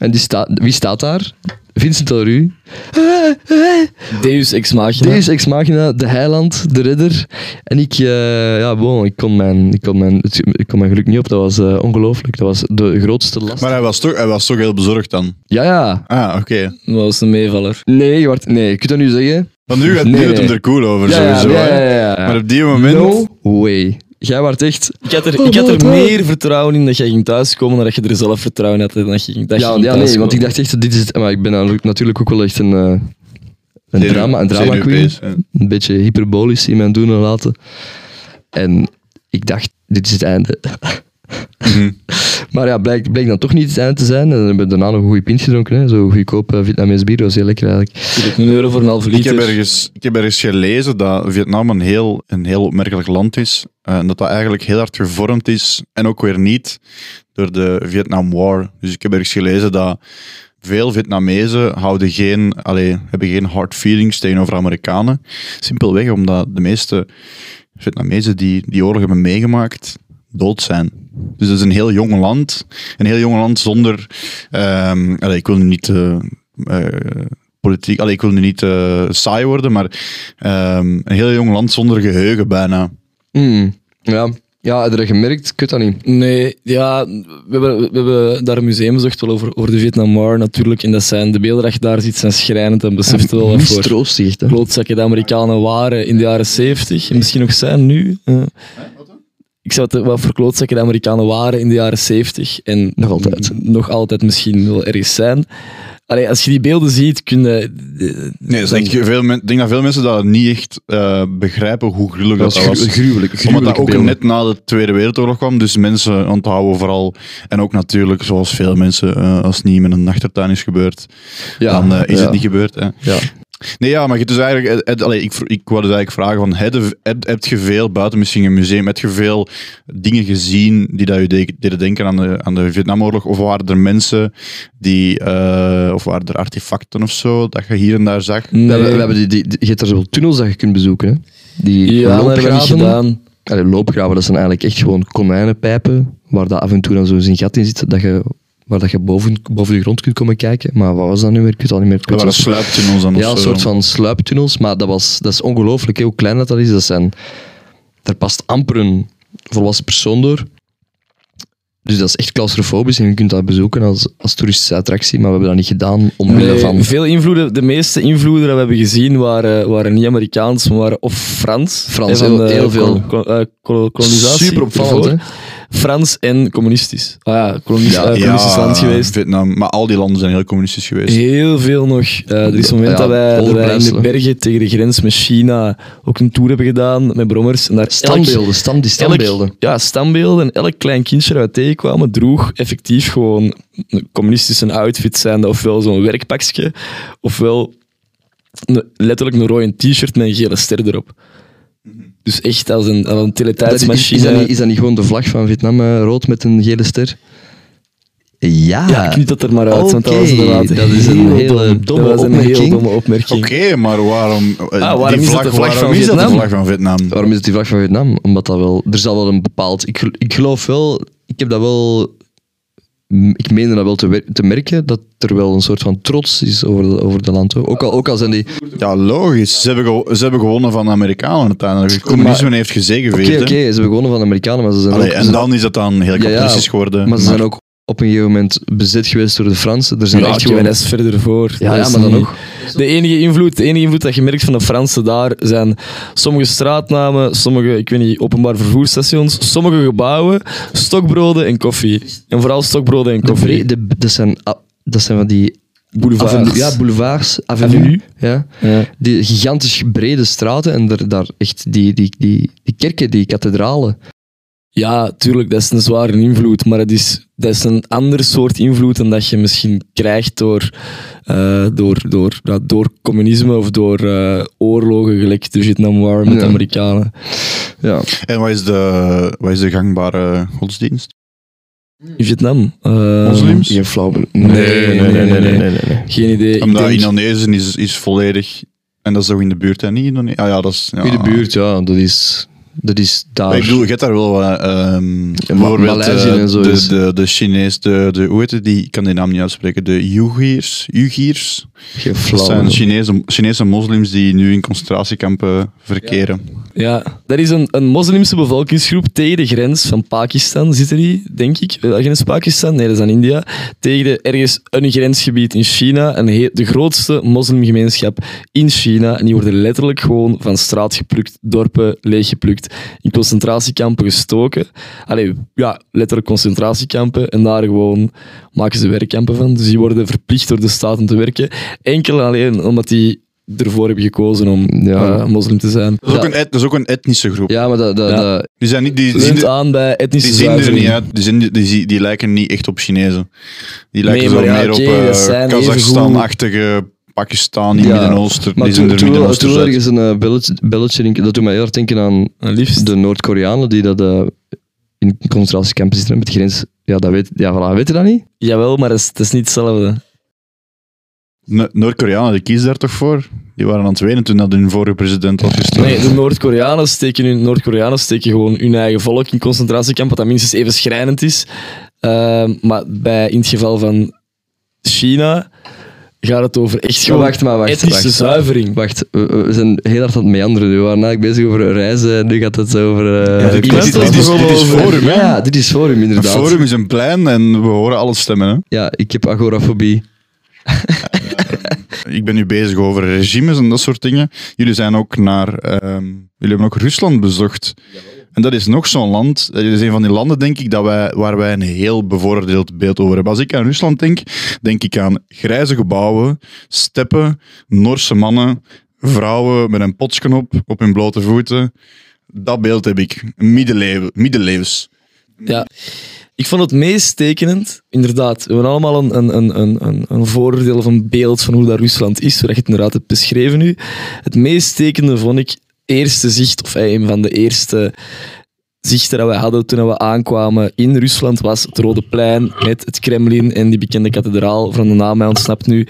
En die staat, wie staat daar? Vincent Leroux. Deus Ex Machina. Deus Ex Machina, de heiland, de redder. En ik, eh, ja, bon, ik, kon mijn, ik, kon mijn, ik kon mijn geluk niet op. Dat was eh, ongelooflijk. Dat was de grootste last. Maar hij was, toch, hij was toch heel bezorgd dan? Ja, ja. Ah, oké. Dat was een meevaller. Nee, wacht, nee, ik kan dat nu zeggen. Want nu gaat nu Nee, gaat hem nee. er cool over, Ja, sowieso. ja, ja. Maar op die moment... No way. Jij wordt echt... Ik had er, ik had er meer vertrouwen in dat jij ging thuiskomen dan dat je er zelf vertrouwen had in dat je, dat je Ja, ging ja nee, want ik dacht echt, dit is het. Maar ik ben natuurlijk- ook wel echt een, eh, een drama, een drama queen. Een beetje hyperbolisch in mijn doen en laten. En ik dacht, dit is het einde. Mhm. [LAUGHS] Maar ja, blijkt, blijkt dan toch niet het einde te zijn. En dan hebben we daarna nog een goede pint gedronken. Hè. Zo goedkoop uh, Vietnamees bier, dat was heel lekker eigenlijk. Een euro voor een halve Ik liter. heb, ergens, ik heb ergens gelezen dat Vietnam een heel, een heel opmerkelijk land is. eh, En dat dat eigenlijk heel hard gevormd is, en ook weer niet, door de Vietnam War. Dus ik heb ergens gelezen dat veel Vietnamezen houden geen, allee, hebben geen hard feelings tegenover Amerikanen. Simpelweg omdat de meeste Vietnamezen die die oorlog hebben meegemaakt, dood zijn. Dus het is een heel jong land. Een heel jong land zonder... ehm, allee, ik wil nu niet... eh, eh, politiek... Allee, ik wil nu niet eh, saai worden, maar ehm, een heel jong land zonder geheugen bijna. Mm, ja. ja, heb je dat gemerkt? Weet dat niet. Nee, ja, we hebben, we hebben daar een museum bezocht wel over, over de Vietnam War natuurlijk. En dat zijn, de beelden dat je daar ziet zijn schrijnend en beseft wel wat voor Mistroostig, echt, hè. klootzakken de Amerikanen waren in de jaren 70 en misschien nog zijn nu. eh. Ik zou het wat verklootzakken de Amerikanen waren in de jaren 70 en Nog altijd. nog altijd misschien wel ergens zijn. Allee, als je die beelden ziet, kun je... Nee, dus ik, veel men- denk dat veel mensen dat niet echt eh, begrijpen hoe gruwelijk dat, Dat was was. gru- gruwelijk. Omdat dat gruwelijke ook beelden. net na de Tweede Wereldoorlog kwam, dus mensen onthouden vooral. En ook natuurlijk, zoals veel mensen, eh, als het niet met een achtertuin is gebeurd, Ja, dan eh, is ja. het niet gebeurd. Hè. Ja. Nee, ja, maar je dus eigenlijk, allee, ik, ik wou dus eigenlijk vragen van, heb, je- heb, heb je veel, buiten misschien een museum, heb je veel dingen gezien die dat je de- deden denken aan de, aan de Vietnamoorlog? Of waren er mensen die, eh, of waren er artefacten of zo, dat je hier en daar zag? We hebben, we hebben die, die, die- je hebt er zo tunnels dat je kunt bezoeken. Hè? Die Ja, loopgraven. gedaan. Allee, loopgraven, dat zijn eigenlijk echt gewoon konijnenpijpen, waar dat af en toe dan zo'n gat in zit, dat je, waar dat je boven, boven de grond kunt komen kijken. Maar wat was dat nu weer? Ik weet het al niet meer. Dat waren was- sluiptunnels dan ja, of een soort van sluiptunnels, maar dat, was, dat is ongelooflijk hoe klein dat, dat is. Dat zijn, daar past amper een volwassen persoon door. Dus dat is echt claustrofobisch en je kunt dat bezoeken als, als toeristische attractie, maar we hebben dat niet gedaan omwille Nee, van... Veel invloeden, de meeste invloeden dat we hebben gezien waren, waren niet Amerikaans, maar waren of Frans. Frans, heel- heel veel. eh, kol- kolonisatie. Super opvallend, hè? Frans en communistisch. Ah ja, kolonies, Ja, eh, communistisch ja, land geweest. Vietnam, maar al die landen zijn heel communistisch geweest. Heel veel nog. Eh, er is een moment Ja, dat, wij, dat wij in de bergen tegen de grens met China ook een tour hebben gedaan met brommers. En daar elk- Standbeelden, stand, die standbeelden. Elk, ja, standbeelden. En elk klein kindje dat we tegenkwamen droeg effectief gewoon een communistische outfit zijnde. Ofwel zo'n werkpakje, ofwel een- letterlijk een rode t-shirt met een gele ster erop. Dus echt als een, als een Dat is, dat niet, is dat niet gewoon de vlag van Vietnam, eh, rood met een gele ster? Ja. ja, knip dat er maar uit. want dat was inderdaad dat is een heel hele dom. domme dat was een opmerking. heel domme opmerking. Oké, maar waarom, eh, waarom die is dat vlag, de vlag waarom van is dat de Vietnam? vlag van Vietnam? Waarom is het die vlag van Vietnam? Omdat dat wel... Er zal wel een bepaald... Ik, ik geloof wel... Ik heb dat wel... Ik meende dat wel te, merken, dat er wel een soort van trots is over de, over de land. Ook al, ook al zijn die... Ja, logisch. Ze hebben, ze hebben gewonnen van de Amerikanen uiteindelijk. Het communisme heeft Oké, gezegevierd. oké, hè. ze hebben gewonnen van de Amerikanen, maar ze zijn Allee, ook... en dan is dat dan heel Ja, ja, kapitalistisch geworden. Maar ze zijn ook op een gegeven moment bezet geweest door de Fransen. Er zijn Ja, echt gewoon... is verder voor. Ja, is maar dan nog. De enige invloed, de enige invloed dat je merkt van de Fransen daar zijn sommige straatnamen, sommige, ik weet niet, openbaar vervoersstations, sommige gebouwen, stokbroden en koffie. En vooral stokbroden en koffie. de, dat, zijn, dat zijn van die... Boulevards. Avenue- ja, boulevards, avenue. Avenue. Ja. Ja. Die gigantisch brede straten en daar, daar echt die, die, die, die kerken, die kathedralen. Ja, tuurlijk, dat is een zware invloed, maar het is, dat is een ander soort invloed dan dat je misschien krijgt door, eh, door, door, door communisme of door eh, oorlogen, gelijk de Vietnam War met Ja. de Amerikanen. Ja. En wat is, de, wat is de gangbare godsdienst? In Vietnam. eh, Moslims? Geen flauw. Nee, nee, nee, nee, nee. nee. Geen idee. Omdat denk- Indonesië is, is volledig... En dat is ook in de buurt, hè? Niet Indonesië? Ah ja, dat is... Ja. In de buurt, ja, dat is, dat is daar. Maar ik bedoel, je hebt daar wel wat... ehm bijvoorbeeld Maleisië eh, en zo de, is- de, de Chinees, de, de, hoe heet het, die, ik kan die naam niet uitspreken, de Uyghurs, Uyghurs. Geen Dat zijn Chinese, Chinese moslims die nu in concentratiekampen verkeren. Ja, dat is een, een moslimse bevolkingsgroep tegen de grens van Pakistan, zitten die, denk ik. Eh, grens Pakistan? Nee, dat is aan India. Tegen de, ergens een grensgebied in China, een de grootste moslimgemeenschap in China. En die worden letterlijk gewoon van straat geplukt, dorpen leeggeplukt, in concentratiekampen gestoken. Allee, ja, letterlijk concentratiekampen. En daar gewoon maken ze werkkampen van. Dus die worden verplicht door de staat om te werken. Enkel en alleen omdat die ervoor hebben gekozen om Ja. eh, moslim te zijn. Dat is, ook een, et- dat is ook een etnische groep. Ja, maar dat, dat, Ja. dat- Die, zijn niet, die, zien er- aan bij etnische die zien er niet uit. Die, zien, die, die, die lijken niet echt op Chinezen. Die lijken Nee, zo ja, meer op zijn Kazachstan-achtige Pakistan in Ja, Midden-Oosten. maar toen, toen uit. ergens een eh, belletje, belletje in- dat doet mij heel erg denken aan liefst. de Noord-Koreanen die dat eh, in concentratiekampen zitten met de grens. Ja, dat weet, ja, voilà, weet je dat niet? Jawel, maar dat is, dat is niet hetzelfde. No- Noord-Koreanen, die kiezen daar toch voor? Die waren aan het wenen toen dat hun vorige president was gestorven. Nee, de Noord-Koreanen steken, hun, Noord-Koreanen steken gewoon hun eigen volk in concentratiekamp, wat dat minstens even schrijnend is. Ehm, maar bij, in het geval van China gaat het over echt gewoon wacht, maar wacht. etnische wacht. zuivering. Wacht, we, we zijn heel hard aan het meanderen. We waren eigenlijk bezig over reizen en nu gaat het over... eh, Ja, dit- dit, is- dit, is, dit is Forum, hè? Ja, dit is Forum, Een inderdaad. forum is een plein en we horen alle stemmen. Hè? Ja, ik heb agorafobie. [LAUGHS] ik ben nu bezig over regimes en dat soort dingen. Jullie zijn ook naar, ehm, jullie hebben ook Rusland bezocht. En dat is nog zo'n land, dat is een van die landen, denk ik, dat wij, waar wij een heel bevoordeeld beeld over hebben. Als ik aan Rusland denk, denk ik aan grijze gebouwen, steppen, Noorse mannen, vrouwen met een potsknop op hun blote voeten. Dat beeld heb ik. Middeleeuwen, middeleeuws. Ja. Ik vond het meest tekenend, inderdaad. We hebben allemaal een, een, een, een, een- of een beeld van hoe dat Rusland is, zodat je het inderdaad hebt beschreven nu. Het meest tekenende vond ik eerste zicht, of een van de eerste zichten dat wij hadden toen we aankwamen in Rusland, was het Rode Plein met het Kremlin en die bekende kathedraal, van de naam mij ontsnapt nu.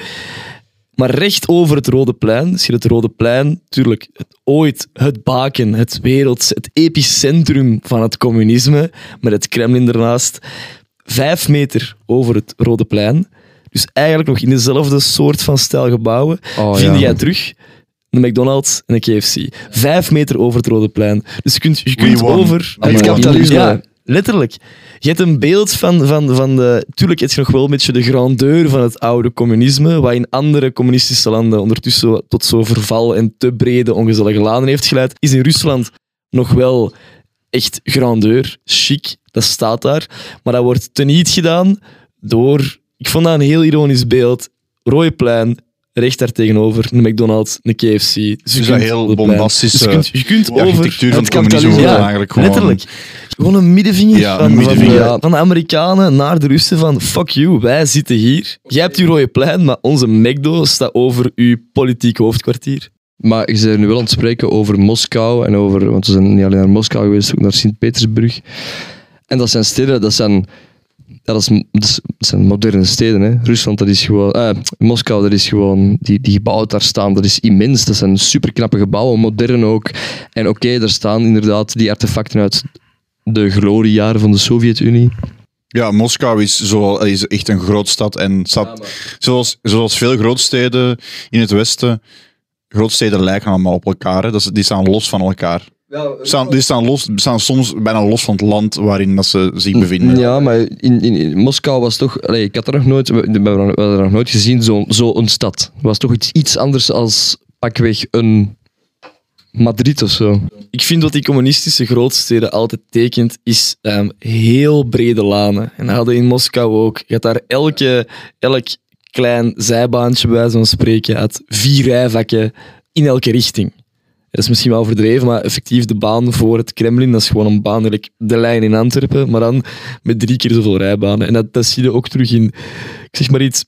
Maar recht over het Rode Plein, zie je het Rode Plein, natuurlijk het, ooit het baken, het werelds, het epicentrum van het communisme, met het Kremlin ernaast. Vijf meter over het Rode Plein, dus eigenlijk nog in dezelfde soort van stijl gebouwen, Oh, vind ja. jij terug een McDonald's en een KFC. Vijf meter over het Rode Plein. Dus je kunt, je kunt over... Het kapitalisme. Ja, letterlijk. Je hebt een beeld van, van, van de... Tuurlijk heb je nog wel een beetje de grandeur van het oude communisme, wat in andere communistische landen ondertussen tot zo verval en te brede ongezellige laden heeft geleid, is in Rusland nog wel echt grandeur, chic, dat staat daar. Maar dat wordt teniet gedaan door... Ik vond dat een heel ironisch beeld. Rode plein, recht daar tegenover, een McDonald's, een KFC. Dus je Dus dat heel bombastische Dus je kunt, je kunt De over... architectuur van het kapitalisme. Ja, eigenlijk gewoon... Letterlijk. Gewoon een middenvinger, Ja, van, een middenvinger. Van, de, van de Amerikanen naar de Russen van fuck you, wij zitten hier. Jij hebt uw rode plein, maar onze McDo staat over uw politiek hoofdkwartier. Maar je bent nu wel aan het spreken over Moskou en over, want we zijn niet alleen naar Moskou geweest, ook naar Sint-Petersburg. En dat zijn steden, dat zijn, ja, dat, is, dat, zijn moderne steden. Hè. Rusland, dat is gewoon, eh, Moskou, dat is gewoon, die, die gebouwen daar staan, dat is immens. Dat zijn superknappe gebouwen, modern ook. En oké, daar staan inderdaad die artefacten uit de gloriejaren van de Sovjet-Unie. Ja, Moskou is, zo, is echt een grootstad. En staat, zoals, zoals veel grootsteden in het Westen, grootsteden lijken allemaal op elkaar. hè. Dat die staan los van elkaar. Staan, die staan, los, staan soms bijna los van het land waarin dat ze zich bevinden. Ja, maar in, in, in Moskou was toch... Allee, ik had er nog nooit... We, we hebben we hadden er nog nooit gezien, zo'n zo een stad. Het was toch iets, iets anders als pakweg een Madrid of zo. Ik vind wat die communistische grootsteden altijd tekent, is ehm, heel brede lanen. En dat hadden we in Moskou ook. Je had daar elke, elk klein zijbaantje, bij van spreken, had vier rijvakken in elke richting. Dat is misschien wel overdreven, maar effectief de baan voor het Kremlin, dat is gewoon een baan, de lijn in Antwerpen, maar dan met drie keer zoveel rijbanen. En dat, dat zie je ook terug in, ik zeg maar iets,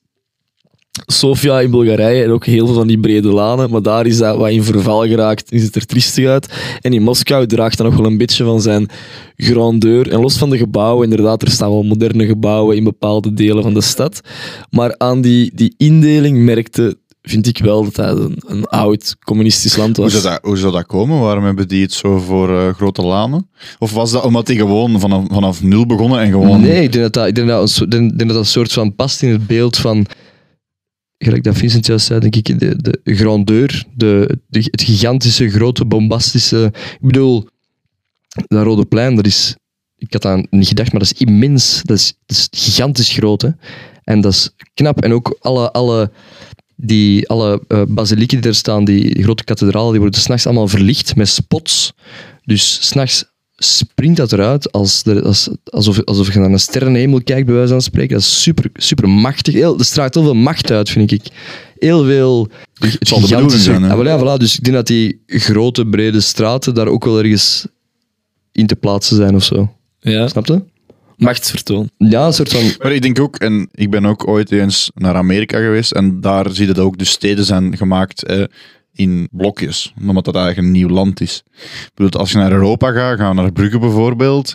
Sofia in Bulgarije en ook heel veel van die brede lanen, maar daar is dat wat in verval geraakt, is het er triestig uit. En in Moskou draagt dat nog wel een beetje van zijn grandeur. En los van de gebouwen, inderdaad, er staan wel moderne gebouwen in bepaalde delen van de stad. Maar aan die, die indeling merkte, vind ik wel dat dat een, een oud communistisch land Hoe was. zou, dat, hoe zou dat komen? Waarom hebben die het zo voor eh, grote lanen? Of was dat omdat die gewoon vanaf, vanaf nul begonnen en gewoon... Nee, ik denk dat dat, ik denk dat, een, denk, denk dat dat een soort van past in het beeld van... Gelijk dat Vincent juist zei, denk ik, de, de grandeur, de, de, het gigantische, grote, bombastische... Ik bedoel, dat Rode Plein, dat is... Ik had dat niet gedacht, maar dat is immens. Dat is, dat is gigantisch groot, hè. En dat is knap. En ook alle, alle, die, alle eh, basilieken die er staan, die, die grote kathedralen, die worden s'nachts allemaal verlicht met spots. Dus s'nachts springt dat eruit als er, als, alsof, alsof je naar een sterrenhemel kijkt, bij wijze van spreken. Dat is super, super machtig. Heel, er straalt heel veel macht uit, vind ik. Heel veel... Het zal de bedoeling zijn, hè? Ah, ja, voilà, dus ik denk dat die grote, brede straten daar ook wel ergens in te plaatsen zijn of zo. Ja, Snap je? Machtsvertoon. Ja, een soort van... Maar ik denk ook, en ik ben ook ooit eens naar Amerika geweest, en daar zie je dat ook de steden zijn gemaakt eh, in blokjes, omdat dat eigenlijk een nieuw land is. Ik bedoel, als je naar Europa gaat, gaan we naar Brugge bijvoorbeeld,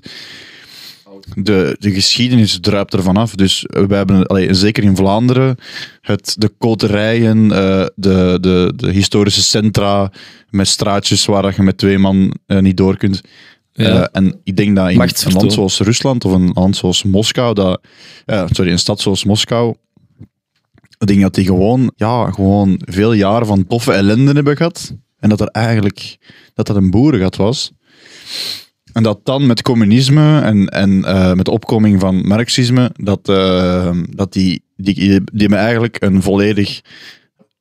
de, de geschiedenis druipt er vanaf. Dus we hebben, allee, zeker in Vlaanderen, het, de koterijen, eh, de, de, de historische centra met straatjes waar je met twee man eh, niet door kunt. Ja. Eh, en ik denk dat in een land zoals Rusland of een land zoals Moskou, dat, eh, sorry, een stad zoals Moskou, ik denk dat die gewoon, ja, gewoon veel jaren van toffe ellende hebben gehad. En dat er eigenlijk dat dat een boerengat was. En dat dan met communisme en, en eh, met de opkoming van marxisme, dat, dat die, die, die hebben eigenlijk een volledig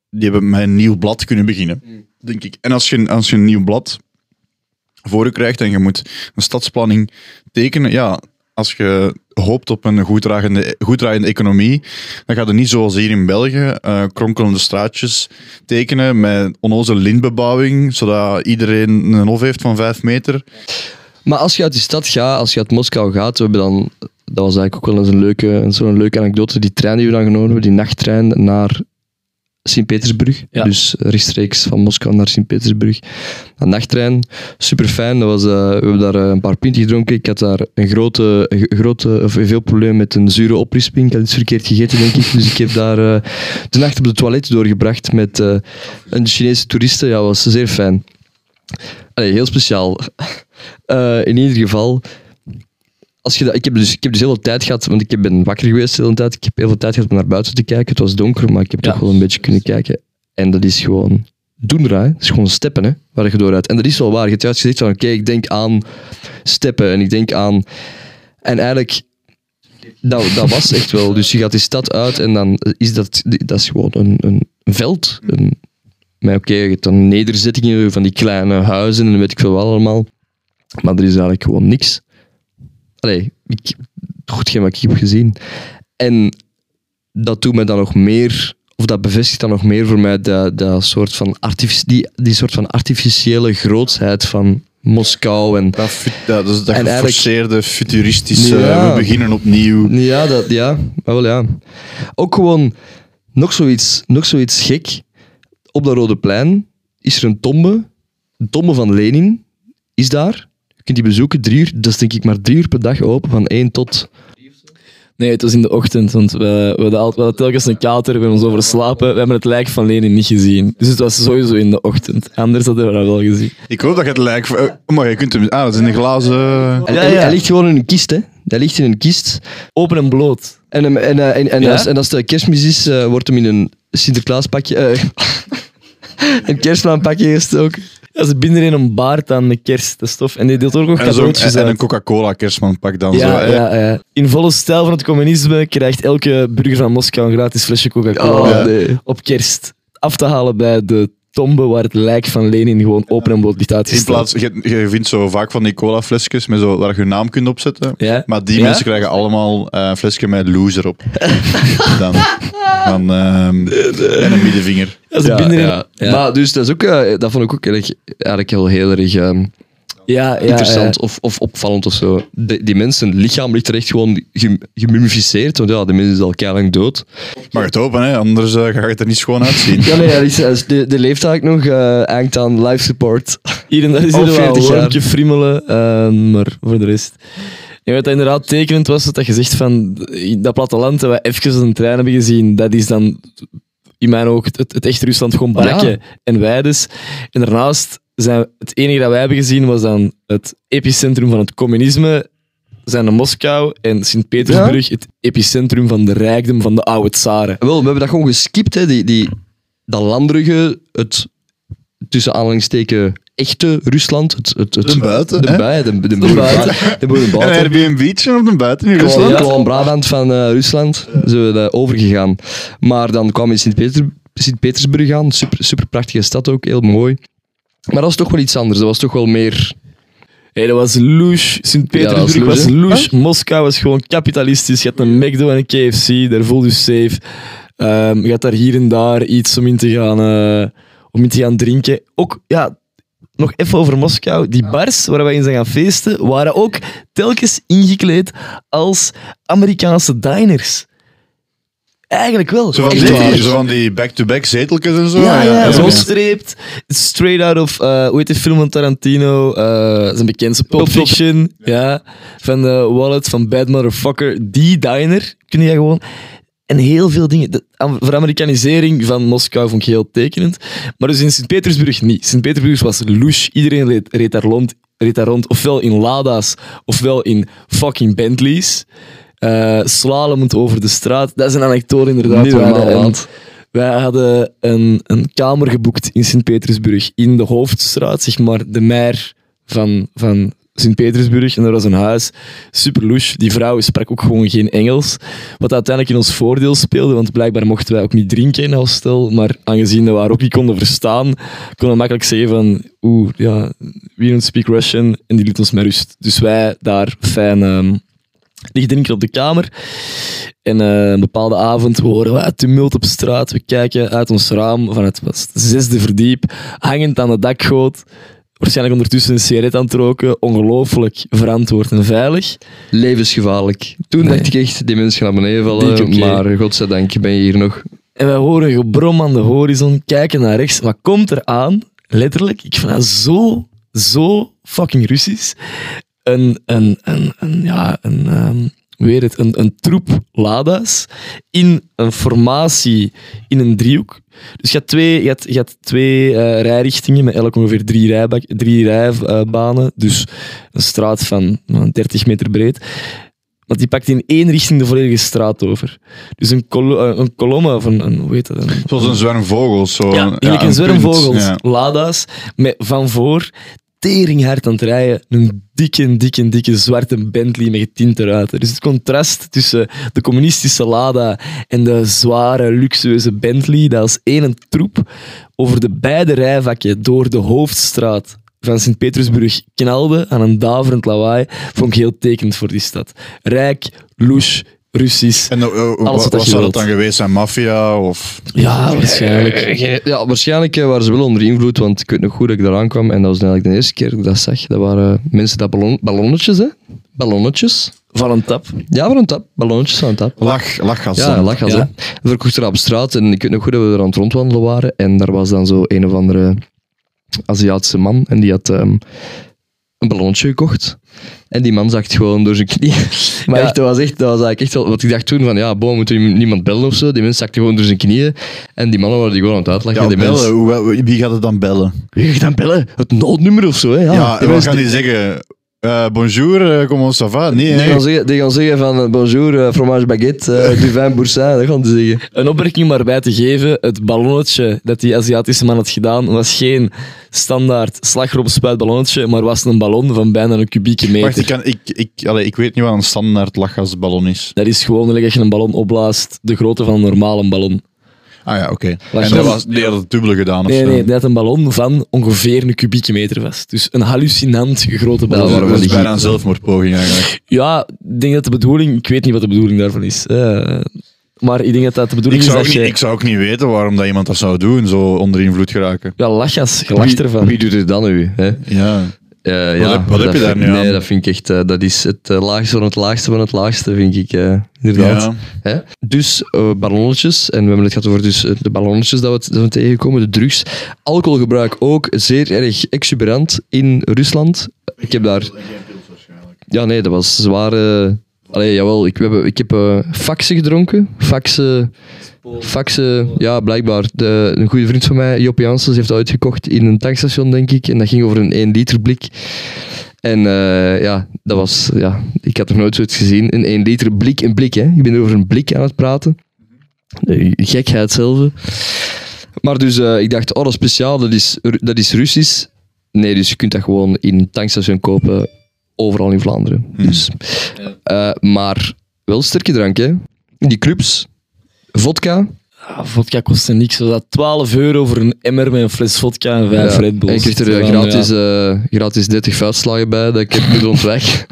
die hebben met een nieuw blad kunnen beginnen, denk ik. En als je, als je een nieuw blad voor je krijgt en je moet een stadsplanning tekenen, ja, als je hoopt op een goed draaiende, goed economie, dan gaat het niet zoals hier in België eh, kronkelende straatjes tekenen met onnozele lintbebouwing, zodat iedereen een hof heeft van vijf meter. Maar als je uit die stad gaat, als je uit Moskou gaat, we hebben dan, dat was eigenlijk ook wel eens een leuke, zo'n leuke anekdote, die trein die we dan genomen hebben, die nachttrein naar Sint-Petersburg. Ja. Dus rechtstreeks van Moskou naar Sint-Petersburg. Een nachttrein, super fijn. Was, eh, we hebben daar eh, een paar pinten gedronken. Ik had daar een grote, een grote of veel problemen met een zure oprisping. Ik had iets verkeerd gegeten, denk ik. Dus ik heb daar eh, de nacht op de toilet doorgebracht met een Chinese toeriste. Ja, dat was zeer fijn. Allee, heel speciaal. [LAUGHS] In ieder geval, als je dat, ik, heb dus, ik heb dus heel veel tijd gehad, want ik ben wakker geweest de hele tijd. Ik heb heel veel tijd gehad om naar buiten te kijken. Het was donker, maar ik heb Ja. toch wel een beetje kunnen kijken. En dat is gewoon doen Het is gewoon steppen, hè, waar je dooruit. En dat is wel waar. Je hebt juist gezegd van, oké, ik denk aan steppen en ik denk aan... En eigenlijk, dat, dat was echt wel. Dus je gaat die stad uit en dan is dat, dat is gewoon een, een veld. Een, maar oké, je hebt dan nederzettingen van die kleine huizen en weet ik veel wel allemaal. Maar er is eigenlijk gewoon niks. Allee, ik, hetgeen wat ik heb gezien. En dat doet mij dan nog meer, of dat bevestigt dan nog meer voor mij dat, dat soort van die, die soort van artificiële grootsheid van Moskou. En, Dat, En geforceerde, futuristische, Ja. we beginnen opnieuw. ja, dat, ja, wel ja. Ook gewoon nog zoiets, nog zoiets gek. Op dat Rode Plein is er een tombe. Een tombe van Lenin is daar. Je kunt die bezoeken, drie uur. Dat is denk ik maar drie uur per dag open, van één tot... Nee, het was in de ochtend, want we, we, hadden, we hadden telkens een kater, we hebben ons overslapen. We hebben het lijk van Lenin niet gezien. Dus het was sowieso in de ochtend. Anders hadden we dat wel gezien. Ik hoop dat je het lijkt. eh, maar je kunt hem. Ah, dat is in een glazen. En, Ja, en- ja. Hij ligt gewoon in een kist, hè. Hij ligt in een kist. Open en bloot. En, en, en, en, en Ja? als, en als de kerstmis is, eh, wordt hem in een Sinterklaaspakje... eh, [LAUGHS] een kerstmaanpakje gestoken. Ja, ze binden in een baard aan met kerst, dat is tof. En die deelt ook nog En, zo, cadeautjes en, en een. Coca-Cola kerstmanpak dan. zo, Ja, hè. ja, ja. In volle stijl van het communisme krijgt elke burger van Moskou een gratis flesje Coca-Cola Oh, nee. op kerst. Af te halen bij de tombe waar het lijk van Lenin gewoon open en bloot ligt In plaats, je, je vindt zo vaak van die cola-flesjes met zo, waar je je naam kunt opzetten. Ja? Maar die Ja? mensen krijgen allemaal eh, een flesje met loser op. [LAUGHS] dan, dan, ehm, en een middenvinger. Ja. Maar dus dat, is ook, eh, dat vond ik ook erg, eigenlijk heel, heel erg ehm, Ja, ja, interessant ja. Of, of opvallend of zo. Die, die mensen, lichaam ligt er echt gewoon gem- gemummificeerd, want ja, de mens is al lang dood. Mag het open, hè? anders eh, ga je het er niet schoon uitzien. [LAUGHS] Ja, nee, ja, die, is- die, die leeft eigenlijk nog, eh hangt aan life support. Hier en daar is er wel 40 een wormpje friemelen, eh, maar voor de rest... Ja, wat inderdaad tekenend was, dat je zegt van dat platteland dat we even een trein hebben gezien, dat is dan in mijn ogen het, het echt Rusland gewoon barken Ja. en weides. En daarnaast zijn het enige dat wij hebben gezien was dan het epicentrum van het communisme, zijn de Moskou en Sint-Petersburg het epicentrum van de rijkdom van de oude tsaren. Wel, we hebben dat gewoon geskipt, hè, die, die, dat landerige, het tussen aanhalingstekens echte Rusland. Het, het, het, De buiten, De buiten. De, de, de, buiten. buiten. De boven En buiten. Airbnb'tje op de buiten in Gewoon, Rusland. gewoon Brabant van eh, Rusland. Zijn we daar overgegaan. Maar dan kwam we in Sint-Peter- Sint-Petersburg aan. Super, super prachtige stad ook, heel mooi. Maar dat was toch wel iets anders. Dat was toch wel meer. Hey, dat was louche. Sint-Petersburg Ja, was louche. Moskou was gewoon kapitalistisch. Je had een McDo en een KFC, daar voel je safe. Ehm, je had daar hier en daar iets om in te gaan, eh, om in te gaan drinken. Ook, ja, nog even over Moskou. Die bars waar wij in zijn gaan feesten, waren ook telkens ingekleed als Amerikaanse diners. Eigenlijk wel. Zo van, die, waar. zo van die back-to-back zeteltjes en zo. Ja, ja, zo streept. Straight out of, eh hoe heet de film van Tarantino? Eh zijn bekendste Pulp Fiction. Ja, van de Wallet van Bad Motherfucker. Die diner kun je gewoon... En heel veel dingen. De am- veramerikanisering van Moskou vond ik heel tekenend. Maar dus in Sint-Petersburg niet. Sint-Petersburg was louche. Iedereen reed, reed, daar rond, reed daar rond. Ofwel in Lada's, ofwel in fucking Bentleys. Slalomend over de straat. Dat is een anekdote inderdaad. Niet normaal, wij hadden een, een kamer geboekt in Sint-Petersburg, in de hoofdstraat, zeg maar, de mer van, van Sint-Petersburg en er was een huis. Super louche. Die vrouw sprak ook gewoon geen Engels. Wat uiteindelijk in ons voordeel speelde, want blijkbaar mochten wij ook niet drinken in hostel. Maar aangezien we haar ook niet konden verstaan, konden we makkelijk zeggen van oeh, ja, we don't speak Russian. En die liet ons met rust. Dus wij daar fijn ehm liggen drinken op de kamer. En eh, een bepaalde avond, we horen wat tumult op straat. We kijken uit ons raam van het, zesde verdiep, hangend aan de dakgoot. Waarschijnlijk ondertussen een sigaret aan het roken. Ongelooflijk verantwoord en veilig. Levensgevaarlijk. Toen Nee. dacht ik echt, die mensen gaan naar beneden vallen. Maar godzijdank ben je hier nog. En wij horen gebrom aan de horizon, kijken naar rechts. Wat komt er aan? Letterlijk, ik vind dat zo, zo fucking Russisch. Een, een, een, een ja, een, ehm, hoe heet het, een, een troep Lada's in een formatie, in een driehoek. Dus je had twee, je had, je had twee eh, rijrichtingen met elk ongeveer drie, rijbak, drie rijbanen. Dus een straat van nou, 30 meter breed. Want die pakt in één richting de volledige straat over. Dus een, kol eh, een kolom of een, een, hoe heet dat? Een, Zoals een zwerm vogels. Zo. ja, eigenlijk een zwerm vogels, ja. Lada's, met van voor teringhard aan het rijden, een dikke, dikke, dikke zwarte Bentley met getinte ruiten. Dus het contrast tussen de communistische Lada en de zware, luxueuze Bentley, dat als één troep over de beide rijvakken door de hoofdstraat van Sint-Petersburg knalde aan een daverend lawaai, vond ik heel tekend voor die stad. Rijk, louche, Russisch. En Alles wat, wat wat je zou wilt. dat dan geweest zijn? Maffia? Of... Ja, waarschijnlijk. Eh, Ja, waarschijnlijk waren ze wel onder invloed, want ik weet nog goed dat ik daar aankwam en dat was eigenlijk de eerste keer dat ik dat zag. Dat waren mensen dat ballon, ballonnetjes, hè? Ballonnetjes. Van een tap. Ja, van een tap. Ballonnetjes van een tap. Lach, lachgas. Ja, lachgas, Ja. hè. Verkocht er op straat en ik weet nog goed dat we er aan het rondwandelen waren en daar was dan zo een of andere Aziatische man en die had ehm, een ballonnetje gekocht. En die man zag het gewoon door zijn knie. [LAUGHS] Maar Ja. echt, dat was echt, dat was eigenlijk echt wel... Want ik dacht toen van, ja, boom, moet er niemand bellen of zo? Die mens zakte gewoon door zijn knieën. En die mannen waren die gewoon aan het uitleggen. Ja, die bellen. mens, Hoe- wie gaat het dan bellen? wie gaat dan bellen? Het noodnummer of zo, hè? Ja, Ja, en wat mensen gaan die zeggen? Eh, bonjour, uh, comment ça va? Nee, die hè? gaan zeggen, die gaan zeggen van eh, bonjour, fromage baguette, eh, [LAUGHS] du vin boursin, dat gaan die zeggen. Een opmerking maar bij te geven, het ballonnetje dat die Aziatische man had gedaan, was geen standaard slagroomspuitballonnetje, maar was een ballon van bijna een kubieke meter. Wacht, ik, kan, ik, ik, allee, ik weet niet wat een standaard lachgasballon is. Dat is gewoon als je een ballon opblaast, de grootte van een normale ballon. Ah ja, oké. En dat was, die had het dubbele gedaan of Nee, zo. nee, die had een ballon van ongeveer een kubieke meter vast. Dus een hallucinant grote ballon. Dat is die bijna een zelfmoordpoging eigenlijk. Ja, ik denk dat de bedoeling... Ik weet niet wat de bedoeling daarvan is. eh, maar ik denk dat dat de Ik bedoeling zou, is dat niet, je... ik zou ook niet weten waarom dat iemand dat zou doen, zo onder invloed geraken. Ja, lachgas, je lacht Wie, ervan. wie doet er dan nu? Hè? Ja. Eh, Wat heb- wat heb je daar vind- nu Nee, dat vind ik echt... eh, dat is het eh, laagste van het laagste van het laagste, vind ik. eh, inderdaad. Ja. Hè? Dus eh, ballonnetjes, en we hebben het gehad over dus, de ballonnetjes dat we, dat we tegenkomen, de drugs. Alcoholgebruik ook zeer erg exuberant in Rusland. Ik heb daar... Ja, nee, dat was zware... Allee, jawel, ik, ik heb eh faxen gedronken. Faxen... Faxen, ja, blijkbaar. De, een goede vriend van mij, Joppe Janssens, heeft dat uitgekocht in een tankstation, denk ik. En dat ging over een 1 liter blik. En eh, ja, dat was, ja, ik had nog nooit zoiets gezien. Een 1 liter blik, een blik, hè. Je bent over een blik aan het praten. De gekheid zelf. Maar dus, eh, ik dacht, oh, dat is speciaal, dat is, dat is Russisch. Nee, dus je kunt dat gewoon in een tankstation kopen, overal in Vlaanderen. Dus, eh, maar wel sterke drank, hè. Die clubs, vodka. Ah, vodka kostte niks. Was dat 12 euro voor een emmer met een fles vodka en vijf Ja, Red Bulls. En je kreeg er eh, gratis, ja. eh, gratis 30 vuistslagen bij, dat ik heb nu rondweg. [LAUGHS]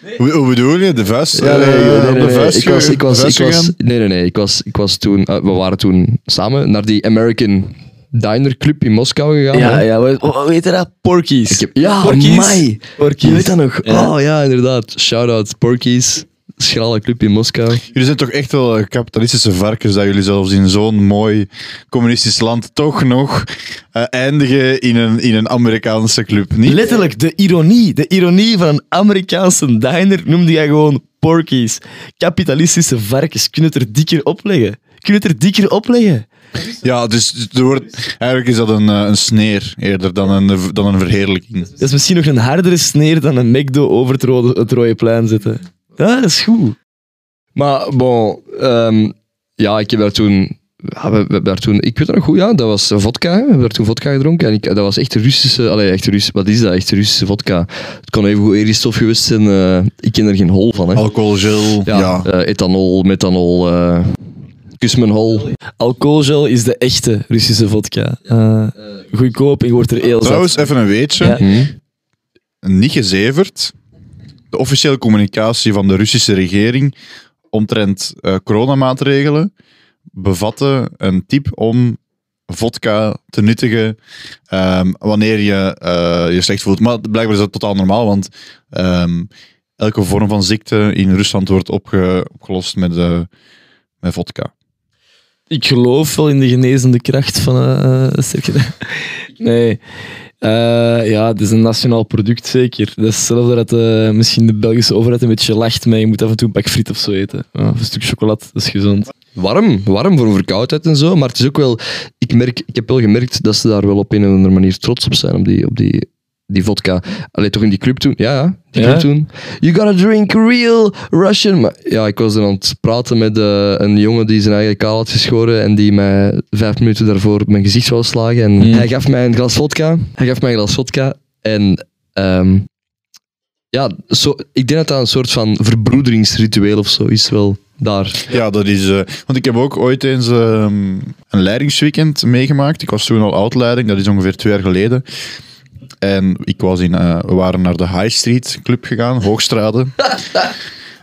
[LAUGHS] Hoe, hoe bedoel je? De vuist? Ja, nee, eh, nee, nee, de vuist Ik was, ik was, ik was, nee, nee, nee. Ik was, ik was toen, we waren toen samen naar die American Diner Club in Moskou gegaan. Ja, hè. ja, wat- wat weet je dat? Porkies. Ik heb, ja, Porkies. amai. Porkies. Je weet dat nog? Ja. Oh ja, inderdaad. Shout-out Porkies. Schralle club in Moskou. Jullie zijn toch echt wel kapitalistische varkens dat jullie zelfs in zo'n mooi communistisch land toch nog eh, eindigen in een, in een Amerikaanse club. Niet? Letterlijk, de ironie. De ironie van een Amerikaanse diner noemde jij gewoon porkies. Kapitalistische varkens. Kun je het er dikker opleggen? Kun je het er dikker opleggen? Ja, dus er wordt, eigenlijk is dat een, eh, een sneer eerder dan een, dan een verheerlijking. Dat is misschien nog een hardere sneer dan een McDo over het rode, het rode plein zetten. Ja, dat is goed. Maar bon, ehm, ja, ik heb daar toen ja, we, we hebben daar toen, ik weet het nog goed, ja, dat was vodka. We hebben daar toen vodka gedronken. En ik, dat was echt Russische, allee, echt Russ, wat is dat? Echt Russische vodka. Het kon even goed Eristof geweest zijn. eh, ik ken er geen hol van. Hè. Alcoholgel, ja. ja, eh, ethanol, methanol, eh kus mijn hol. Alcoholgel is de echte Russische vodka. Eh, goedkoop en je wordt er heel zat. Trouwens, even een weetje. Ja. Hm? Niet gezeverd. De officiële communicatie van de Russische regering omtrent eh, coronamaatregelen bevatte een tip om vodka te nuttigen ehm, wanneer je eh, je slecht voelt. Maar blijkbaar is dat totaal normaal, want ehm, elke vorm van ziekte in Rusland wordt opge- opgelost met, met vodka. Ik geloof wel in de genezende kracht van drank. Nee. Eh, ja, het is een nationaal product zeker. Dat is hetzelfde dat misschien de Belgische overheid een beetje lacht, maar je moet af en toe een pak friet of zo eten. Of een stuk chocolade, dat is gezond. Warm, warm voor verkoudheid en zo. Maar het is ook wel, ik, merk, ik heb wel gemerkt dat ze daar wel op een of andere manier trots op zijn, op die, op die, die vodka. Alleen toch in die club toen? Ja, ja, die Ja? club toen. You gotta drink real Russian. Maar ja, ik was er aan het praten met eh, een jongen die zijn eigen kaal had geschoren en die mij vijf minuten daarvoor op mijn gezicht wou slagen. En Mm. hij gaf mij een glas vodka. Hij gaf mij een glas vodka en... ehm, ja, zo, ik denk dat dat een soort van verbroederingsritueel of zo is wel daar. Ja, dat is. eh, want ik heb ook ooit eens ehm, een leidingsweekend meegemaakt. Ik was toen al oud-leiding, dat is ongeveer twee jaar geleden. En ik was in, eh, we waren naar de High Street Club gegaan, Hoogstrade. [LAUGHS]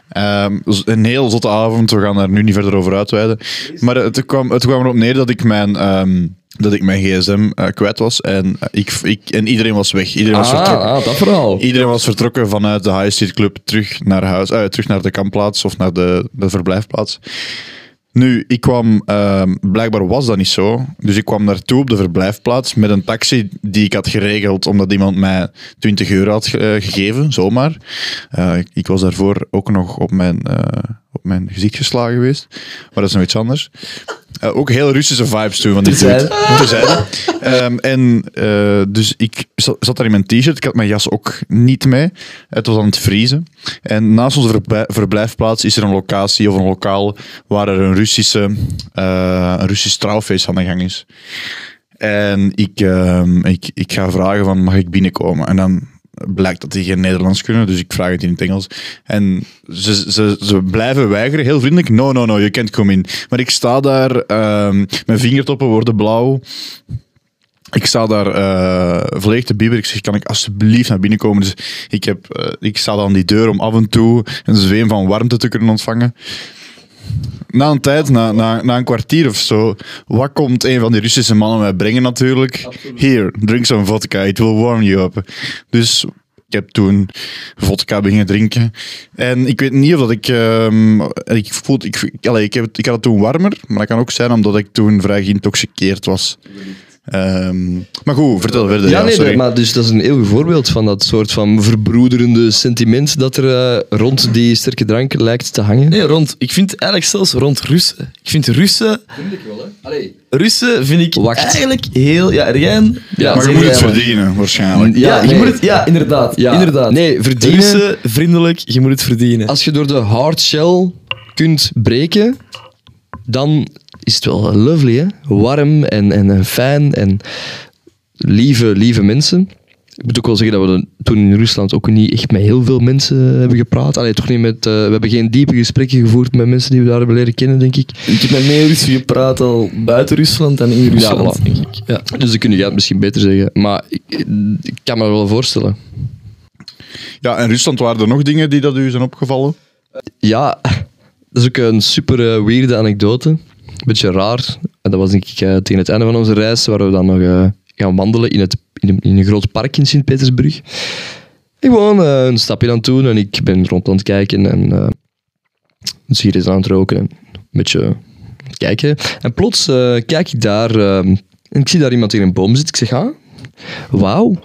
Ehm, dus een heel zotte avond, we gaan daar nu niet verder over uitweiden. Maar het kwam, het kwam erop neer dat ik mijn, ehm, dat ik mijn gsm eh, kwijt was. En, eh, ik, ik, en iedereen was weg. Iedereen was vertrokken. ah, dat verhaal. Iedereen was vertrokken vanuit de High Street Club terug naar huis, eh, terug naar de kampplaats of naar de, de verblijfplaats. Nu, ik kwam, ehm, blijkbaar was dat niet zo. Dus ik kwam naartoe op de verblijfplaats met een taxi die ik had geregeld omdat iemand mij 20 euro had eh, gegeven, zomaar. Eh, ik, ik was daarvoor ook nog op mijn, eh, op mijn gezicht geslagen geweest. Maar dat is nog iets anders. Eh, ook heel Russische vibes toen van die dude. [LAUGHS] Terzijde. Ehm, en eh, dus ik zat, daar in mijn t-shirt. Ik had mijn jas ook niet mee. Het was aan het vriezen. En naast onze verblijfplaats is er een locatie of een lokaal waar er een Russische, eh, een Russisch trouwfeest aan de gang is. En ik, ehm, ik, ik ga vragen van, mag ik binnenkomen? En dan blijkt dat die geen Nederlands kunnen, dus ik vraag het in het Engels. En ze, ze, ze blijven weigeren, heel vriendelijk. No, no, no, je can't come in. Maar ik sta daar, ehm, mijn vingertoppen worden blauw. Ik sta daar volledig te bibberen. Ik zeg, kan ik alsjeblieft naar binnen komen? Dus ik, heb, eh, ik sta aan die deur om af en toe een zweem van warmte te kunnen ontvangen. Na een tijd, na, na, na een kwartier of zo, wat komt een van die Russische mannen mij brengen natuurlijk? Here, drink some vodka, it will warm you up. Dus ik heb toen vodka beginnen drinken. En ik weet niet of dat ik... ehm, ik, voel, ik, allee, ik, heb, ik had het toen warmer, maar dat kan ook zijn omdat ik toen vrij geïntoxiceerd was. Ehm, maar goed, vertel verder. Ja, nee, sorry. maar dus dat is een heel goed voorbeeld van dat soort van verbroederende sentiment dat er eh, rond die sterke drank lijkt te hangen. Nee, rond, ik vind eigenlijk zelfs rond Russen. Ik vind Russen, Vind ik wel, hè? Allee. Russen vind ik Wacht. eigenlijk heel... Ja, Rijn... Ja, maar je moet het verdienen, waarschijnlijk. Ja, Ja, je moet het, ja inderdaad. Ja, inderdaad. nee, verdienen- Russen, vriendelijk, je moet het verdienen. Als je door de hard shell kunt breken, dan is het wel lovely, hè? Warm en, en, en fijn en lieve, lieve mensen. Ik moet ook wel zeggen dat we toen in Rusland ook niet echt met heel veel mensen hebben gepraat. Allee, toch niet met, eh, we hebben geen diepe gesprekken gevoerd met mensen die we daar hebben leren kennen, denk ik. Ik heb met meer Russen gepraat al buiten Rusland dan in Rusland, voilà. denk ik. Ja. Dus dan kun je het misschien beter zeggen. Maar ik, ik kan me dat wel voorstellen. Ja, in Rusland waren er nog dingen die dat u zijn opgevallen? Ja, dat is ook een super eh, weirde anekdote. Beetje raar. En dat was ik eh, tegen het einde van onze reis, waar we dan nog eh, gaan wandelen in, het, in, een, groot park in Sint-Petersburg. En gewoon eh, een stapje aan doen en ik ben rond aan het kijken en uh, hier is aan het roken en een beetje kijken. En plots eh, kijk ik daar eh, en ik zie daar iemand in een boom zitten. Ik zeg, ah, wauw.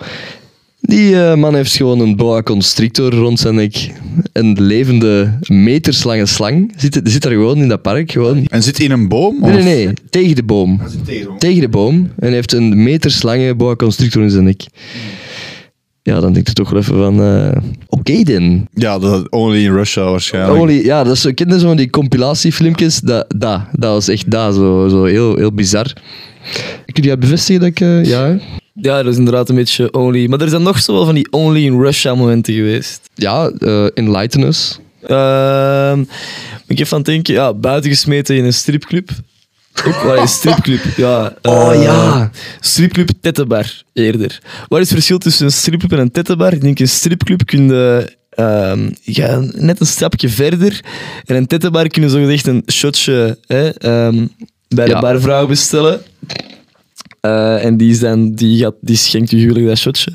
Die eh, man heeft gewoon een boa constrictor rond zijn nek. Een levende meterslange slang. Zit, zit daar gewoon in dat park. Gewoon. En zit in een boom? Nee, nee, nee. Tegen de boom. Tegen. Tegen de boom. En heeft een meterslange boa constrictor in zijn nek. ja, dan denk je toch wel even van... eh, Oké dan. Ja, dat only in Russia waarschijnlijk. Only, ja, dat is zo, ken je zo van die compilatiefilmpjes? Dat, dat, dat was echt dat, zo, zo heel, heel bizar. Kun je dat bevestigen dat ik... eh, ja? Ja, dat is inderdaad een beetje only. Maar er zijn nog zo wel van die only in Russia momenten geweest. ja eh, Enlighten Us. Ehm, ik heb van het denken, ja, buitengesmeten in een stripclub. Ook wel een stripclub, ja. [LAUGHS] Oh, eh, ja. Stripclub Tettenbar, eerder. Wat is het verschil tussen een stripclub en een Tettenbar? Ik denk, een stripclub kun je ehm, ja, net een stapje verder. En een Tettenbar kun je zogezegd een shotje hè, ehm, bij de Ja. barvrouw bestellen. Eh, en die, is dan, die, gaat, die schenkt u huwelijk dat shotje.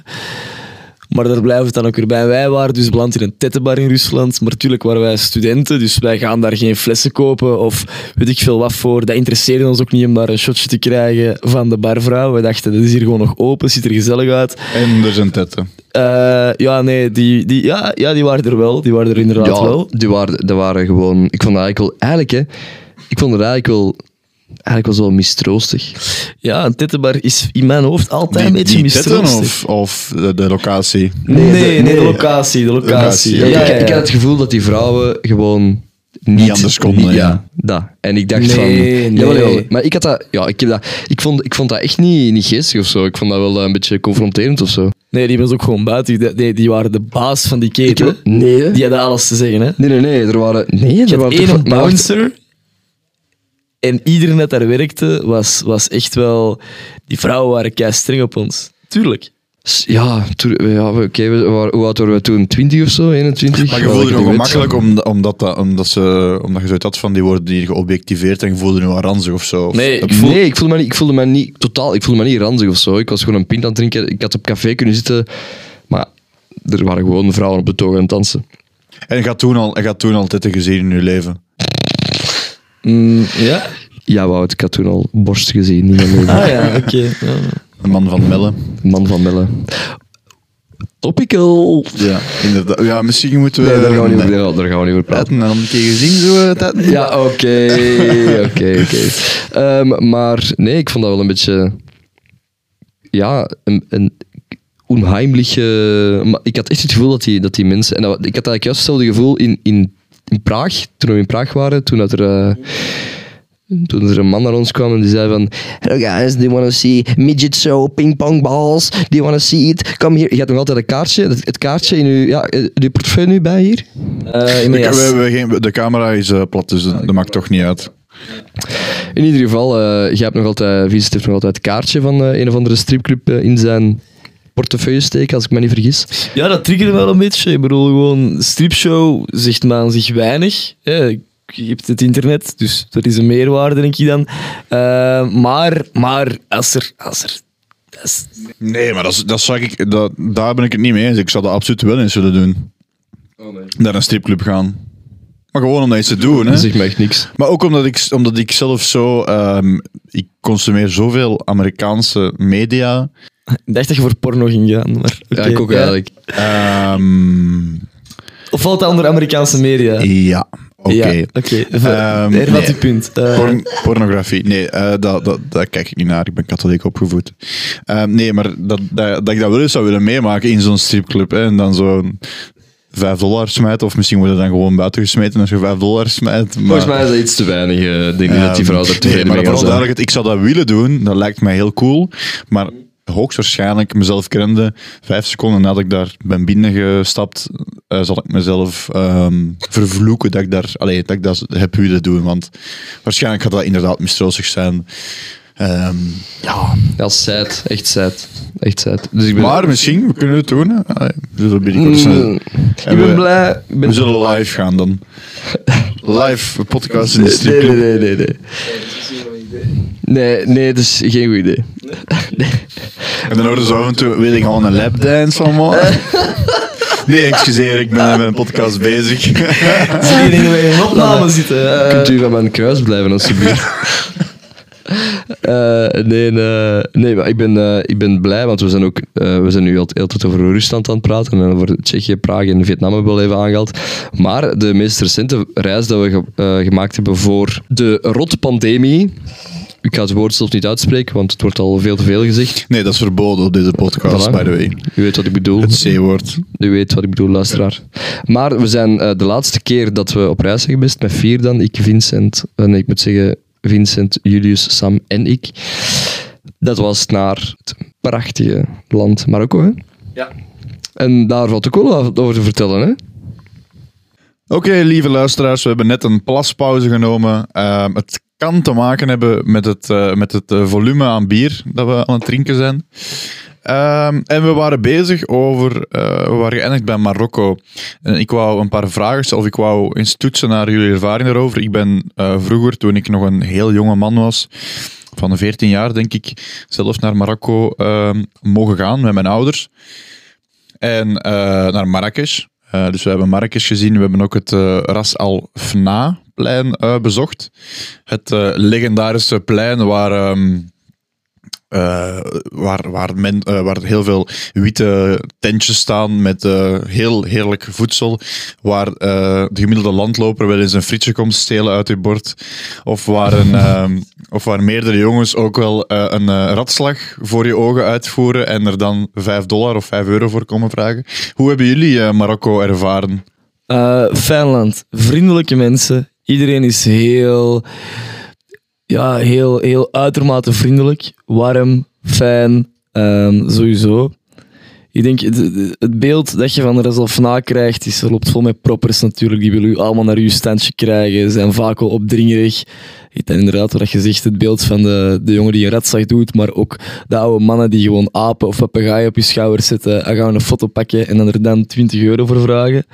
Maar daar blijft het dan ook weer bij. Wij waren dus beland in een tettenbar in Rusland. Maar natuurlijk waren wij studenten, dus wij gaan daar geen flessen kopen of weet ik veel wat voor. Dat interesseerde ons ook niet om daar een shotje te krijgen van de barvrouw. We dachten, dat is hier gewoon nog open, ziet er gezellig uit. En er zijn tetten. Eh, ja, nee, die, die, ja, ja, die waren er wel. Die waren er inderdaad Ja, wel. die waren, die waren gewoon... Ik vond dat eigenlijk wel... Eigenlijk, hè. Ik vond het eigenlijk wel... Eigenlijk wel zo mistroostig. Ja, een tettenbar is in mijn hoofd altijd Die, een beetje mistroostig. of, of de, de locatie? Nee, nee, nee. de locatie, de locatie. Locatie, Ja, ik, ja, ik, ja. ik had het gevoel dat die vrouwen gewoon niet, anders konden, niet- ja. dat. En ik dacht Nee, van... nee. Jawel, jawel. Maar ik had dat... Ja, ik, heb dat, ik, vond, ik vond dat echt niet, niet geestig of zo. Ik vond dat wel eh, een beetje confronterend of zo. Nee, die was ook gewoon buiten. Die, die, die waren de baas van die keten. heb, nee? Die hadden alles te zeggen, hè. Nee, nee, nee. Er waren... Nee, er waren één bouncer. En iedereen dat daar werkte, was, was echt wel... Die vrouwen waren kei streng op ons. Tuurlijk. Ja, ja oké. we waren- hoe oud waren we toen? 20 of zo? 21? Maar je voelde je nog gemakkelijk om, omdat, dat, omdat, ze, omdat je zoiets had van die worden die geobjectiveerd en je voelde je wel ranzig of zo. Of- Nee, ik voel- Nee, ik voelde, me niet, ik voelde me niet totaal. Ik voelde me niet ranzig of zo. Ik was gewoon een pint aan het drinken. Ik had op café kunnen zitten. Maar er waren gewoon vrouwen op de toog aan het dansen. En je had toen al, je had toen al tetten gezien in je leven. Mm, ja? Ja, Wout, ik had toen al borst gezien. Niet Ah ja, oké. Ja. Een man van Melle. man van Melle. Topical. Ja, inderdaad. Ja, misschien moeten we... Nee, daar gaan we niet over, ja, daar gaan we niet over praten. Dan een keer gezien zo. eh. Ja, oké. Oké, oké. Ehm, Maar nee, ik vond dat wel een beetje... Ja, een... een onheimlich... maar ik had echt het gevoel dat die, dat die mensen... En dat, ik had eigenlijk juist hetzelfde gevoel in, in, in Praag, toen we in Praag waren, toen dat er... eh, toen er een man naar ons kwam en die zei van Hello guys, do you want to see midget show, ping pong balls? Do you want to see it? Come here. Je hebt nog altijd een kaartje, het, het kaartje in uw, ja, eh, uw portefeuille nu bij hier? Eh, in De, jas. we hebben geen, de camera is eh, plat, dus dat maakt toch niet uit. In ieder geval, eh jij hebt nog altijd, Vincent heeft nog altijd het kaartje van eh, een of andere stripclub eh, in zijn portefeuille steken, als ik me niet vergis. Ja, dat triggerde wel een beetje. Ik bedoel, gewoon, stripshow zegt maar aan zich weinig. Hè. Je hebt het internet, dus dat is een meerwaarde, denk ik dan. Eh, maar, maar als er... Als er Nee, maar dat, dat zag ik, dat, daar ben ik het niet mee eens. Ik zou dat absoluut wel eens willen doen. Naar een stripclub gaan. Maar gewoon om dat iets te doen. Hè? Dat zegt me echt niks. Maar ook omdat ik, omdat ik zelf zo... ehm, ik consumeer zoveel Amerikaanse media. Ik dacht dat je voor porno ging gaan. Maar, Ja, oké, ik ook eigenlijk. Ehm, Of valt dat onder Amerikaanse media? ja, oké. Ja, oké. Ehm, Hervat nee. je punt. Eh, Porn- pornografie, nee, eh, dat, dat, daar kijk ik niet naar. Ik ben katholiek opgevoed. Ehm, nee, maar dat, dat, dat ik dat wel eens zou willen meemaken in zo'n stripclub. Hè, en dan zo'n 5 dollar smijten. Of misschien wordt het dan gewoon buiten gesmeten als je 5 dollar smijt. Maar, Volgens mij is dat iets te weinig. eh, Ik denk niet dat die vrouw daar nee, tevreden maar mee vooral gaat zijn. duidelijk, ik zou dat willen doen. Dat lijkt mij heel cool. Maar hoogstwaarschijnlijk, mezelf kennende, vijf seconden nadat ik daar ben binnengestapt, eh, zal ik mezelf ehm, vervloeken dat ik, daar, allee, dat ik dat heb willen doen. Want waarschijnlijk gaat dat inderdaad mistroostig zijn. Ehm, ja, Ja, sad. Echt sad. Echt sad. Dus ik ben, maar misschien, we kunnen het doen. Allee, we zullen binnenkort snel- Mm, ik En ben we- blij. Ik ben We zullen live gaan dan. [LAUGHS] Live podcast in de Nee, nee, nee, nee, nee. Nee, nee, dat is geen goed idee. En dan hoorden ze af en toe, wil ik gewoon een lapdance van maken? [LAUGHS] Nee, excuseer, ik ben met een podcast bezig. Zie je dingen weer in een opname zitten? eh. Kunt u van mijn kruis blijven, alsjeblieft? [LAUGHS] Eh nee, nee, nee, maar ik ben, eh, ik ben blij, want we zijn, ook, eh, we zijn nu al over Rusland aan het praten en over Tsjechië, Praag en Vietnam hebben we wel even aangehaald. Maar de meest recente reis dat we ge- eh, gemaakt hebben voor de rotpandemie, ik ga het woord zelf niet uitspreken, want het wordt al veel te veel gezegd. Nee, dat is verboden op deze podcast, Voilà. by the way. U weet wat ik bedoel. Het C-woord. U weet wat ik bedoel, luisteraar. Maar we zijn eh, de laatste keer dat we op reis zijn geweest, met vier dan, ik, Vincent, eh, nee, ik moet zeggen Vincent, Julius, Sam en ik. Dat was naar het prachtige land Marokko, hè? Ja. En daar valt ook wel wat over te vertellen, hè? Oké, lieve luisteraars, we hebben net een plaspauze genomen. Ehm, het kan te maken hebben met het, eh, met het eh, volume aan bier dat we aan het drinken zijn. Ehm, en we waren bezig over, eh, we waren geëindigd bij Marokko. En ik wou een paar vragen stellen, of ik wou eens toetsen naar jullie ervaring daarover. Ik ben eh, vroeger, toen ik nog een heel jonge man was, van 14 jaar denk ik, zelf naar Marokko ehm, mogen gaan met mijn ouders. En eh, naar Marrakesh. Dus we hebben Marrakesh gezien. We hebben ook het Ras Al Fna plein bezocht. Het legendarische plein waar, ehm, eh, waar, waar, men, eh, waar heel veel witte tentjes staan met eh, heel heerlijk voedsel. Waar de gemiddelde landloper wel eens een frietje komt stelen uit je bord. Of waar, een, [LAUGHS] ehm, of waar meerdere jongens ook wel een ratslag voor je ogen uitvoeren en er dan 5 dollar of 5 euro voor komen vragen. Hoe hebben jullie Marokko ervaren? Eh, fijn land, vriendelijke mensen. Iedereen is heel, ja, heel, heel uitermate vriendelijk, warm, fijn, ehm, sowieso. Ik denk, het, het beeld dat je van de Resolfna krijgt, is, loopt vol met proppers natuurlijk. Die willen u allemaal naar uw standje krijgen, zijn vaak wel opdringerig. Dan inderdaad, wat je zegt, het beeld van de, de jongen die een ratslag doet, maar ook de oude mannen die gewoon apen of papegaaien op je schouder zetten en gaan een foto pakken en dan er dan 20 euro voor vragen.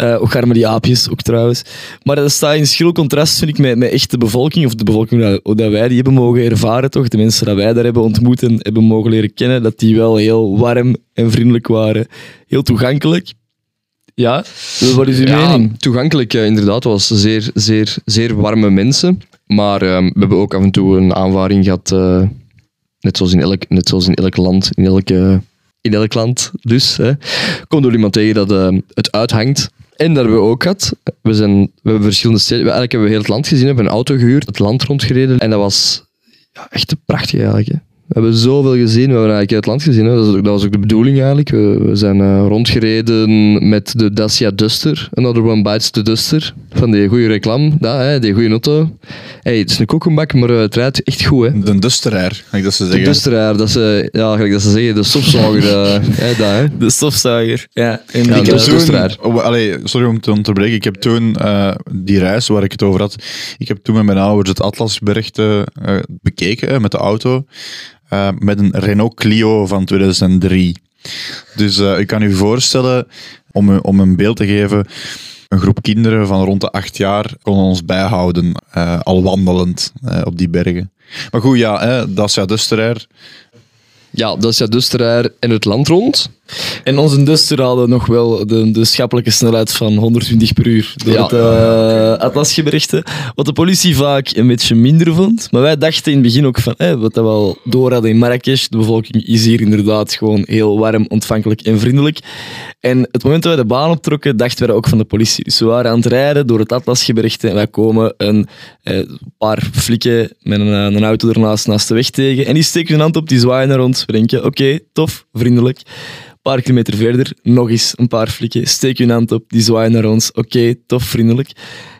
Eh ook met die aapjes, ook trouwens. Maar dat staat in schril contrast, vind ik, met, met echt de bevolking, of de bevolking dat, dat wij die hebben mogen ervaren, toch? De mensen dat wij daar hebben ontmoet en hebben mogen leren kennen, dat die wel heel warm en vriendelijk waren. Heel toegankelijk. Ja, wat is uw mening? toegankelijk eh, inderdaad. Het was zeer, zeer, zeer warme mensen. Maar ehm, we hebben ook af en toe een aanvaring gehad, eh, net, zoals in elk, net zoals in elk land, in, elke, in elk land dus. Hè. Komt er iemand tegen dat het uithangt. En dat hebben we ook gehad. We, zijn, we hebben verschillende steden. Eigenlijk hebben we heel het land gezien. Hebben een auto gehuurd, het land rondgereden. En dat was ja, echt prachtig eigenlijk. We hebben zoveel gezien. We hebben eigenlijk het land gezien. Hè. Dat, was ook, dat was ook de bedoeling eigenlijk. We, we zijn eh, rondgereden met de Dacia Duster. Another one bites the Duster. Van die goede reclame. Dat, hè, die goede auto. Hey, het is een koekenbak, maar eh, het rijdt echt goed. Hè. De dusteraar, kan ik dat ze De zeggen. Dusteraar, dat ze, ja, gelijk dat ze zeggen, de stofzuiger. eh, [LAUGHS] hè, dat, hè. De stofzuiger. Ja, en Ja, Ik dusteraar. oh, allee, sorry om te onderbreken. Ik heb toen eh, die reis waar ik het over had. Ik heb toen met mijn ouders het Atlasbergte eh, bekeken hè, met de auto. Eh, met een Renault Clio van 2003. Dus eh ik kan u voorstellen, om, om een beeld te geven. Een groep kinderen van rond de acht jaar konden ons bijhouden, eh, al wandelend op die bergen. Maar goed, ja, hè, Dacia Duster Ja, Dacia Dusteraar en het land rond. En onze Duster hadden nog wel de, de schappelijke snelheid van 120 per uur door Ja. het uh. Wat de politie vaak een beetje minder vond. Maar wij dachten in het begin ook van, wat we wel door hadden in Marrakesh, de bevolking is hier inderdaad gewoon heel warm, ontvankelijk en vriendelijk. En het moment dat wij de baan optrokken, dachten wij dat ook van de politie. Dus we waren aan het rijden door het atlasgebergte en wij komen een eh, paar flikken met een, eh, een auto ernaast naast de weg tegen. En die steken hun hand op, die zwaaien naar ons. We denken, oké, tof, vriendelijk. Paar kilometer verder, nog eens een paar flikken. Steek hun hand op, die zwaaien naar ons. Oké, tof, vriendelijk.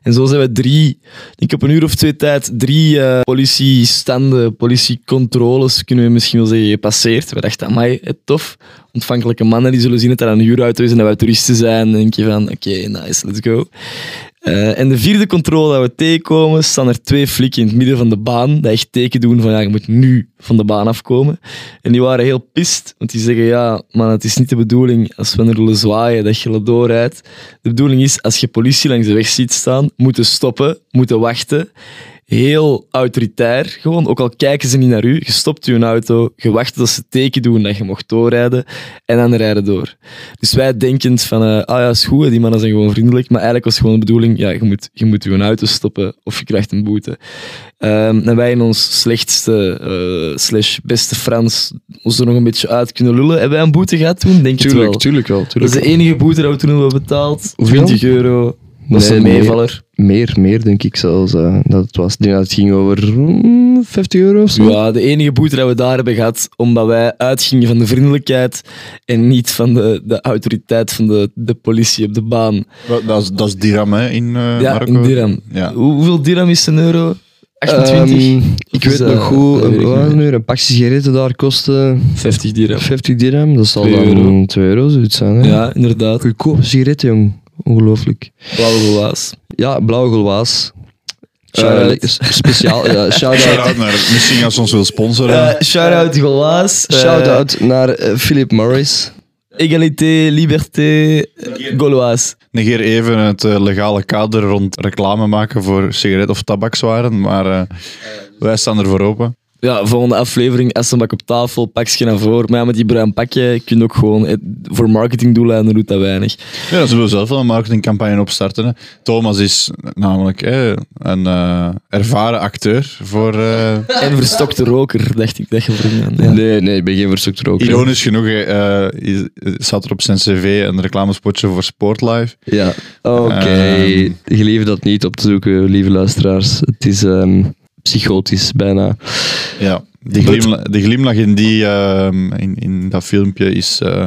En zo zijn we drie, ik op een uur of twee tijd, drie eh, politiestanden, politiecontroles, kunnen we misschien wel zeggen, gepasseerd. We dachten, amai, tof. Ontvankelijke mannen die zullen zien dat dat een huurauto is en dat wij toeristen zijn. Dan denk je van, oké, nice, let's go. Eh, en de vierde controle dat we tegenkomen, staan er twee flikken in het midden van de baan, dat echt teken doen van ja, je moet nu van de baan afkomen. En die waren heel pist, want die zeggen ja, man, het is niet de bedoeling als we er zwaaien dat je er doorrijdt. De bedoeling is, als je politie langs de weg ziet staan, moeten stoppen, moeten wachten. Heel autoritair, gewoon. Ook al kijken ze niet naar u, je stopt je auto, je wacht tot ze teken doen dat je mocht doorrijden en dan rijden door. Dus wij denkend van, eh, ah ja, is goed, die mannen zijn gewoon vriendelijk, maar eigenlijk was gewoon de bedoeling, ja, je moet, je moet je auto stoppen of je krijgt een boete. Ehm, en wij in ons slechtste, eh, slash beste Frans, ons er nog een beetje uit kunnen lullen. Hebben wij een boete gehad toen? Denk het wel. Tuurlijk, tuurlijk wel. Dat is Tuurlijk de enige boete dat we toen hebben betaald. Hoeveel? 20 euro. Dat is Nee, een meer. meevaller. Meer, meer denk ik zelfs. eh, dat het was. Denk dat het ging over mm, 50 euro of zo. Ja, de enige boete dat we daar hebben gehad, omdat wij uitgingen van de vriendelijkheid en niet van de, de autoriteit van de, de politie op de baan. Dat is, dat is dirham, hè, in eh ja, Marokko. in dirham. Ja. Hoe- hoeveel dirham is een euro? 28? Ehm, ik weet nog goed, meer. nu? een pak sigaretten daar kostte 50 dirham. 50 dirham. Dat zal dan euro. 2 euro zoiets zijn. Hè? Ja, inderdaad. Goedkoop sigaretten, jong. Ongelooflijk. Blauwe gelaas. Ja, blauwe golwaas. Shout-out. Eh, speciaal. ja, [LAUGHS] shout-out. Shout-out naar, misschien als ze ons wil sponsoren. Eh, Shout-out gelaas. Eh, Shout-out naar Philip Morris. Égalité, liberté, Gauloise. Negeer even het eh, legale kader rond reclame maken voor sigaret- of tabakswaren, maar eh, wij staan er voor open. Ja, volgende aflevering, Essenbak op tafel, pakje naar voren. Maar ja, met die bruin pakje kun je ook gewoon... eh, Voor marketingdoeleinden doet dat weinig. Ja, zullen we zelf wel een marketingcampagne opstarten. Hè. Thomas is namelijk hè, een eh, ervaren acteur voor... eh, En verstokte roker, dacht ik dat je voor ja. Nee, nee, ik ben geen verzoekt roker. ironisch genoeg eh, is- staat er op zijn cv een reclamespotje voor Sportlife. Ja, oké. Ehm. Gelieve dat niet op te zoeken, lieve luisteraars. Het is ehm, psychotisch, bijna. Ja, die, glimlach, de glimlach in, die, ehm, in, in dat filmpje is... eh,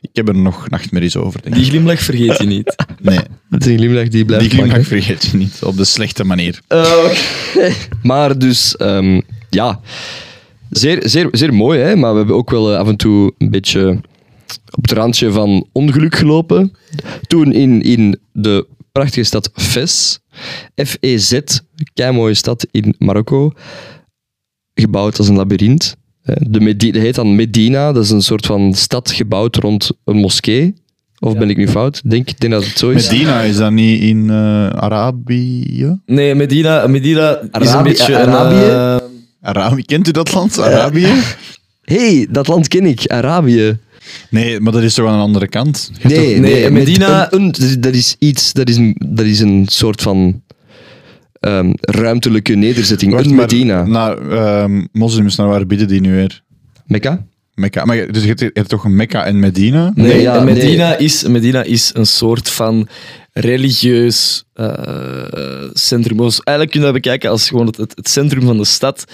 ik heb er nog nachtmerries over, denk Die glimlach vergeet je niet. [LAUGHS] Nee, Het is een glimlach die blijft die glimlach vergeet je niet, op de slechte manier. [LAUGHS] Maar dus, ehm, ja, zeer, zeer, zeer mooi, hè? maar we hebben ook wel eh, af en toe een beetje op het randje van ongeluk gelopen. Toen in, in de prachtige stad Fes, F-E-Z, kei mooie stad in Marokko, gebouwd als een labyrint. Eh, De Medi- dat heet dan Medina, dat is een soort van stad gebouwd rond een moskee. Of ben ik nu fout? Denk, ik denk dat het zo is. Medina, is dat niet in eh, Arabië? Nee, Medina, Medina is een beetje... een, Arabië? eh, Arabië, kent u dat land? Arabië? hey, dat land ken ik, Arabië. Nee, maar dat is toch aan de andere kant? Nee, nee, Medina- Een, een- dat is iets, dat is, een- dat is een soort van ehm, ruimtelijke nederzetting. Wacht, een maar Medina. Naar ehm, moslims, naar waar bieden die nu weer? Mekka? Mekka. Maar je- dus je hebt, je hebt toch een Mekka en Medina? Nee, Nee, ja, en Medina, Is, Medina is een soort van religieus eh, centrum. Dus eigenlijk kun je dat bekijken als gewoon het, het, het centrum van de stad.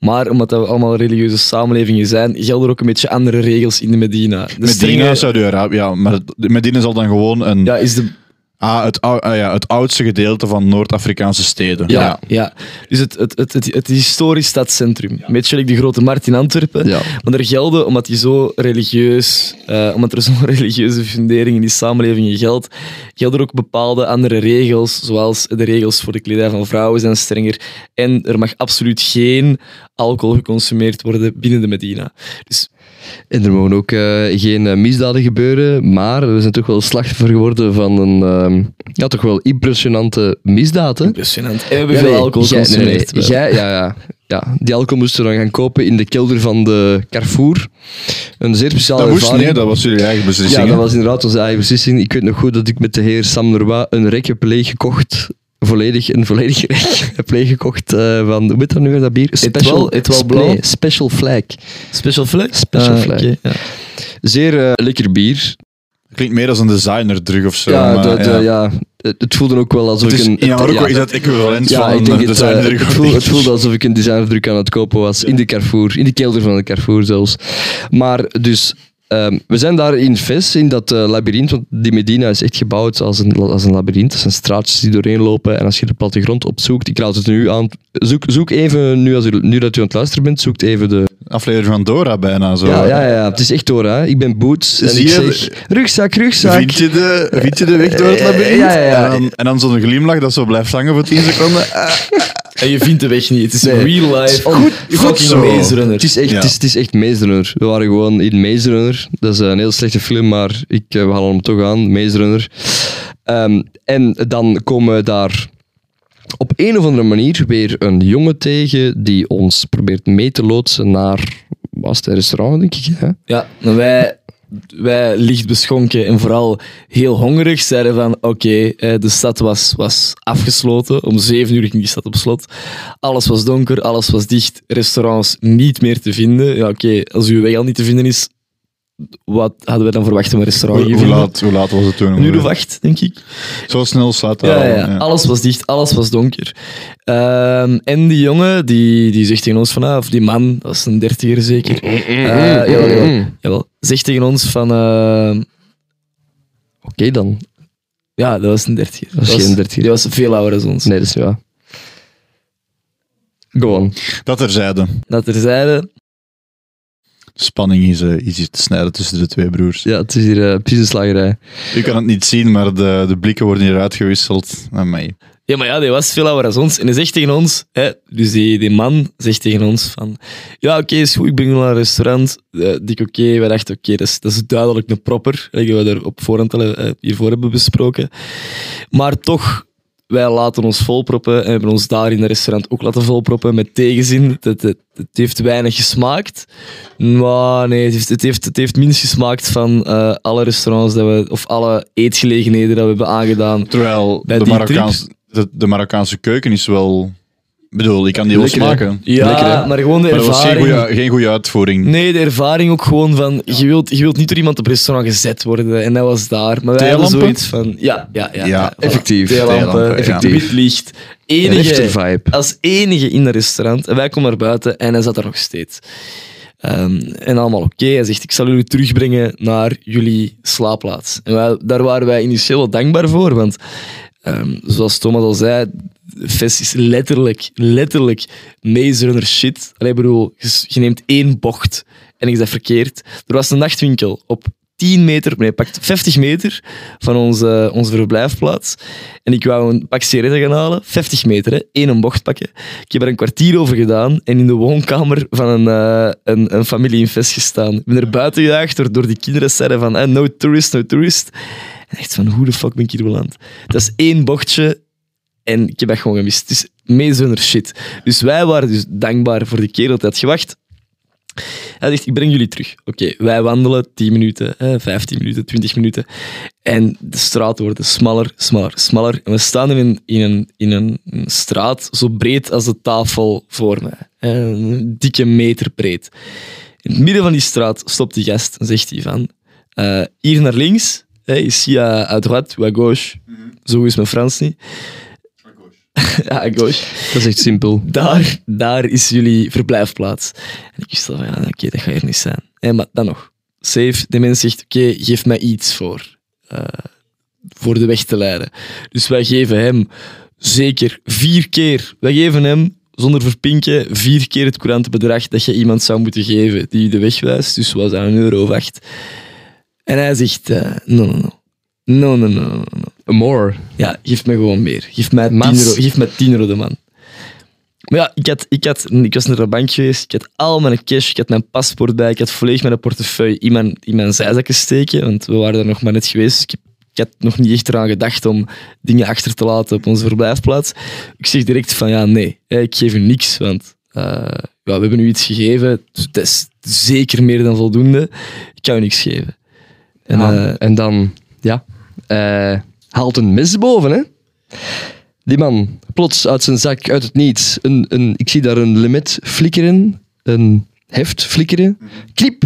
Maar omdat dat we allemaal religieuze samenlevingen zijn, gelden er ook een beetje andere regels in de Medina. De Medina, strenge- Saudi-Arabië. Ja, maar Medina zal dan gewoon een, ja, is de, ah, het, ou- ah, ja, het oudste gedeelte van Noord-Afrikaanse steden. ja, ja. dus het, het, het, het, het historisch stadscentrum. Een beetje like de grote markt in Antwerpen. Ja. Maar er gelden, omdat die zo religieus, eh, omdat er zo'n [LAUGHS] religieuze fundering in die samenlevingen geldt, gelden er ook bepaalde andere regels, zoals de regels voor de kledij van vrouwen zijn strenger. En er mag absoluut geen alcohol geconsumeerd worden binnen de Medina. Dus En er mogen ook eh, geen eh, misdaden gebeuren, maar we zijn toch wel slachtoffer geworden van een ehm, ja, toch wel impressionante misdaad. Hè? impressionant. En we hebben Ja, alcohol nee, geconsumeerd. nee, jij- ja, ja, ja, die alcohol moesten we dan gaan kopen in de kelder van de Carrefour. Een zeer speciale Dat moest ervaring. nee, dat was jullie eigen beslissing. Ja, dat was inderdaad onze eigen beslissing. Ik weet nog goed dat ik met de heer Sam Leroy een rek heb leeggekocht. Volledig, een volledig [LAUGHS] rek heb leeggekocht eh, van, hoe heet dat nu weer, dat bier? Etwal- Etwal Sp- Blauw? Special Flag. Special flag? Special Ah, flag. ja. Zeer eh, lekker bier. Klinkt meer als een designer drug of zo. ja, maar, de- de- ja. Het, het voelde ook wel alsof Het is, ik een... in Marokko ja. is dat equivalent Ja, van ik denk een het, eh, designer het, voelde, het voelde alsof ik een designerdruk aan het kopen was. In de Carrefour. In de kelder van de Carrefour zelfs. Maar dus... ehm, we zijn daar in Fes, in dat eh, labyrint, want die Medina is echt gebouwd als een, als een labyrint. Dat zijn straatjes die doorheen lopen. En als je de plattegrond opzoekt, ik raad het nu aan, zoek, zoek even, nu, als u, nu dat u aan het luisteren bent, zoekt even de... Aflevering van Dora bijna zo. Ja, ja, ja, het is echt door, hè. Ik ben Boots en Zie ik je- zeg, rugzak, rugzak. Vind je, de, vind je de weg door het Eh, labyrinth? ja, ja, ja. En dan, dan zo'n glimlach dat zo blijft hangen voor 10 seconden. [LAUGHS] En je vindt de weg niet. Het is Nee. real life. Goed- goed zo. Maze Runner. Het is echt, Ja. het is, het is echt Maze Runner. We waren gewoon in Maze Runner. Dat is een heel slechte film, maar ik, eh, we halen hem toch aan, Maze Runner. Ehm, en dan komen we daar op een of andere manier weer een jongen tegen die ons probeert mee te loodsen naar was het een restaurant, denk ik. Hè? Ja, wij, wij licht beschonken en vooral heel hongerig zeiden van oké, eh, de stad was, was afgesloten. Om zeven uur ging die stad op slot. Alles was donker, alles was dicht, restaurants niet meer te vinden. Ja, oké, als uw weg al niet te vinden is, wat hadden we dan verwacht om een restaurant Hoe, hier hoe, te laat, hoe laat was het toen? Een uur of acht, denk ik. Zo snel staat Ja, dat ja, al, alles was dicht, alles was donker. Ehm, en die jongen, die, die zegt tegen ons van, ah, of die man, dat is een dertiger zeker. Eh, jawel, jawel, jawel. Zegt tegen ons van, eh, Oké dan. ja, dat was een dertiger. Dat is geen dertiger. Die was veel ouder dan ons. Nee, dat is niet waar. Go on. Dat terzijde. Dat er zeiden, De spanning is, eh, is hier te snijden tussen de twee broers. Ja, het is hier eh, precies een slagerij. U kan het niet zien, maar de, de blikken worden hier uitgewisseld. Ja, maar ja, die was veel ouder dan ons. En hij zegt tegen ons, hè, dus die, die man zegt tegen ons van, ja, oké, is goed, ik ben naar een restaurant. Uh, dik oké, wij dachten, oké, dat, is, dat is duidelijk een propper. Dat we er op voorhand al uh, hiervoor hebben besproken. Maar toch, wij laten ons volproppen en hebben ons daar in het restaurant ook laten volproppen met tegenzin. Het, het, het, heeft weinig gesmaakt. Maar nee, het heeft, het heeft, het heeft minst gesmaakt van uh, alle restaurants dat we, of alle eetgelegenheden dat we hebben aangedaan. Terwijl Bij de, die Marokkaans, de, de Marokkaanse keuken is wel... Ik bedoel, ik kan die wel Lekker, hè? smaken. Ja, Lekker, hè? maar gewoon de Maar dat was geen ervaring. goede, geen goede uitvoering. Nee, de ervaring ook gewoon van, je wilt, je wilt niet door iemand op restaurant gezet worden. En dat was daar. Maar wij hadden Theelampen? zoiets van, ja, ja, ja. Ja, voilà. effectief. Theelampen, effectief. Wit licht. Een Enige, vibe. als enige in het restaurant. En wij komen naar buiten en hij zat er nog steeds. Ehm, en allemaal oké. Hij zegt, ik zal jullie terugbrengen naar jullie slaapplaats. En wij, daar waren wij initieel wel dankbaar voor, want ehm, zoals Thomas al zei, de fest is letterlijk, letterlijk Maze Runner shit. Allee, bedoel, je, neemt één bocht en ik zeg verkeerd. Er was een nachtwinkel op 10 meter, nee, pakt 50 meter van onze, onze verblijfplaats. En ik wou een pak sigaretten gaan halen, 50 meter, hè, één een bocht pakken. Ik heb er een kwartier over gedaan en in de woonkamer van een, eh, een, een familie in Vest gestaan. Ik ben er buiten gejaagd door, door die kinderen zeiden van eh, no tourist, no tourist. En echt van, hoe de fuck ben ik hier beland? Dat is één bochtje en ik heb dat gewoon gemist. Het is mee zonder shit. Dus wij waren dus dankbaar voor de kerel dat had gewacht. Hij zegt, ik breng jullie terug. Oké, wij wandelen 10 minuten, eh, 15 minuten, 20 minuten. En de straten worden smaller, smaller, smaller. En we staan in een, in een, in een, straat zo breed als de tafel voor mij. Eh, Een dikke meter breed. In het midden van die straat stopt die gast en zegt hij van... eh, hier naar links, hè, ici à, à droite ou à gauche. Zo is mijn Frans niet. [LAUGHS] ja, gauche. Dat is echt simpel. Daar, daar is jullie verblijfplaats. En ik wist al van, ja, oké, dat gaat hier niet zijn. En maar dan nog. Safe, de mens zegt, oké, geef mij iets voor. eh, voor de weg te leiden. Dus wij geven hem zeker vier keer. Wij geven hem, zonder verpinken, vier keer het courante bedrag dat je iemand zou moeten geven die je de weg wijst. Dus was dat een euro of acht. En hij zegt, no, no, no. No, no, no, no, no. More. Ja, geef me gewoon meer. Geef mij 10 Mats. euro, geef mij 10 euro de man. Maar ja, ik, had, ik, had, ik was naar de bank geweest, ik had al mijn cash, ik had mijn paspoort bij, ik had volledig mijn portefeuille in mijn, in mijn zijzakken steken, want we waren er nog maar net geweest, dus ik, heb, ik had nog niet echt eraan gedacht om dingen achter te laten op onze verblijfplaats. Ik zeg direct van, ja, nee, ik geef u niks, want eh, ja, we hebben u iets gegeven, dus dat is zeker meer dan voldoende. Ik kan u niks geven. En, Ja, eh, en dan, ja, eh, haalt een mes boven, hè? Die man, plots uit zijn zak, uit het niets, een, een, ik zie daar een limit flikkeren, een heft flikkeren, knip!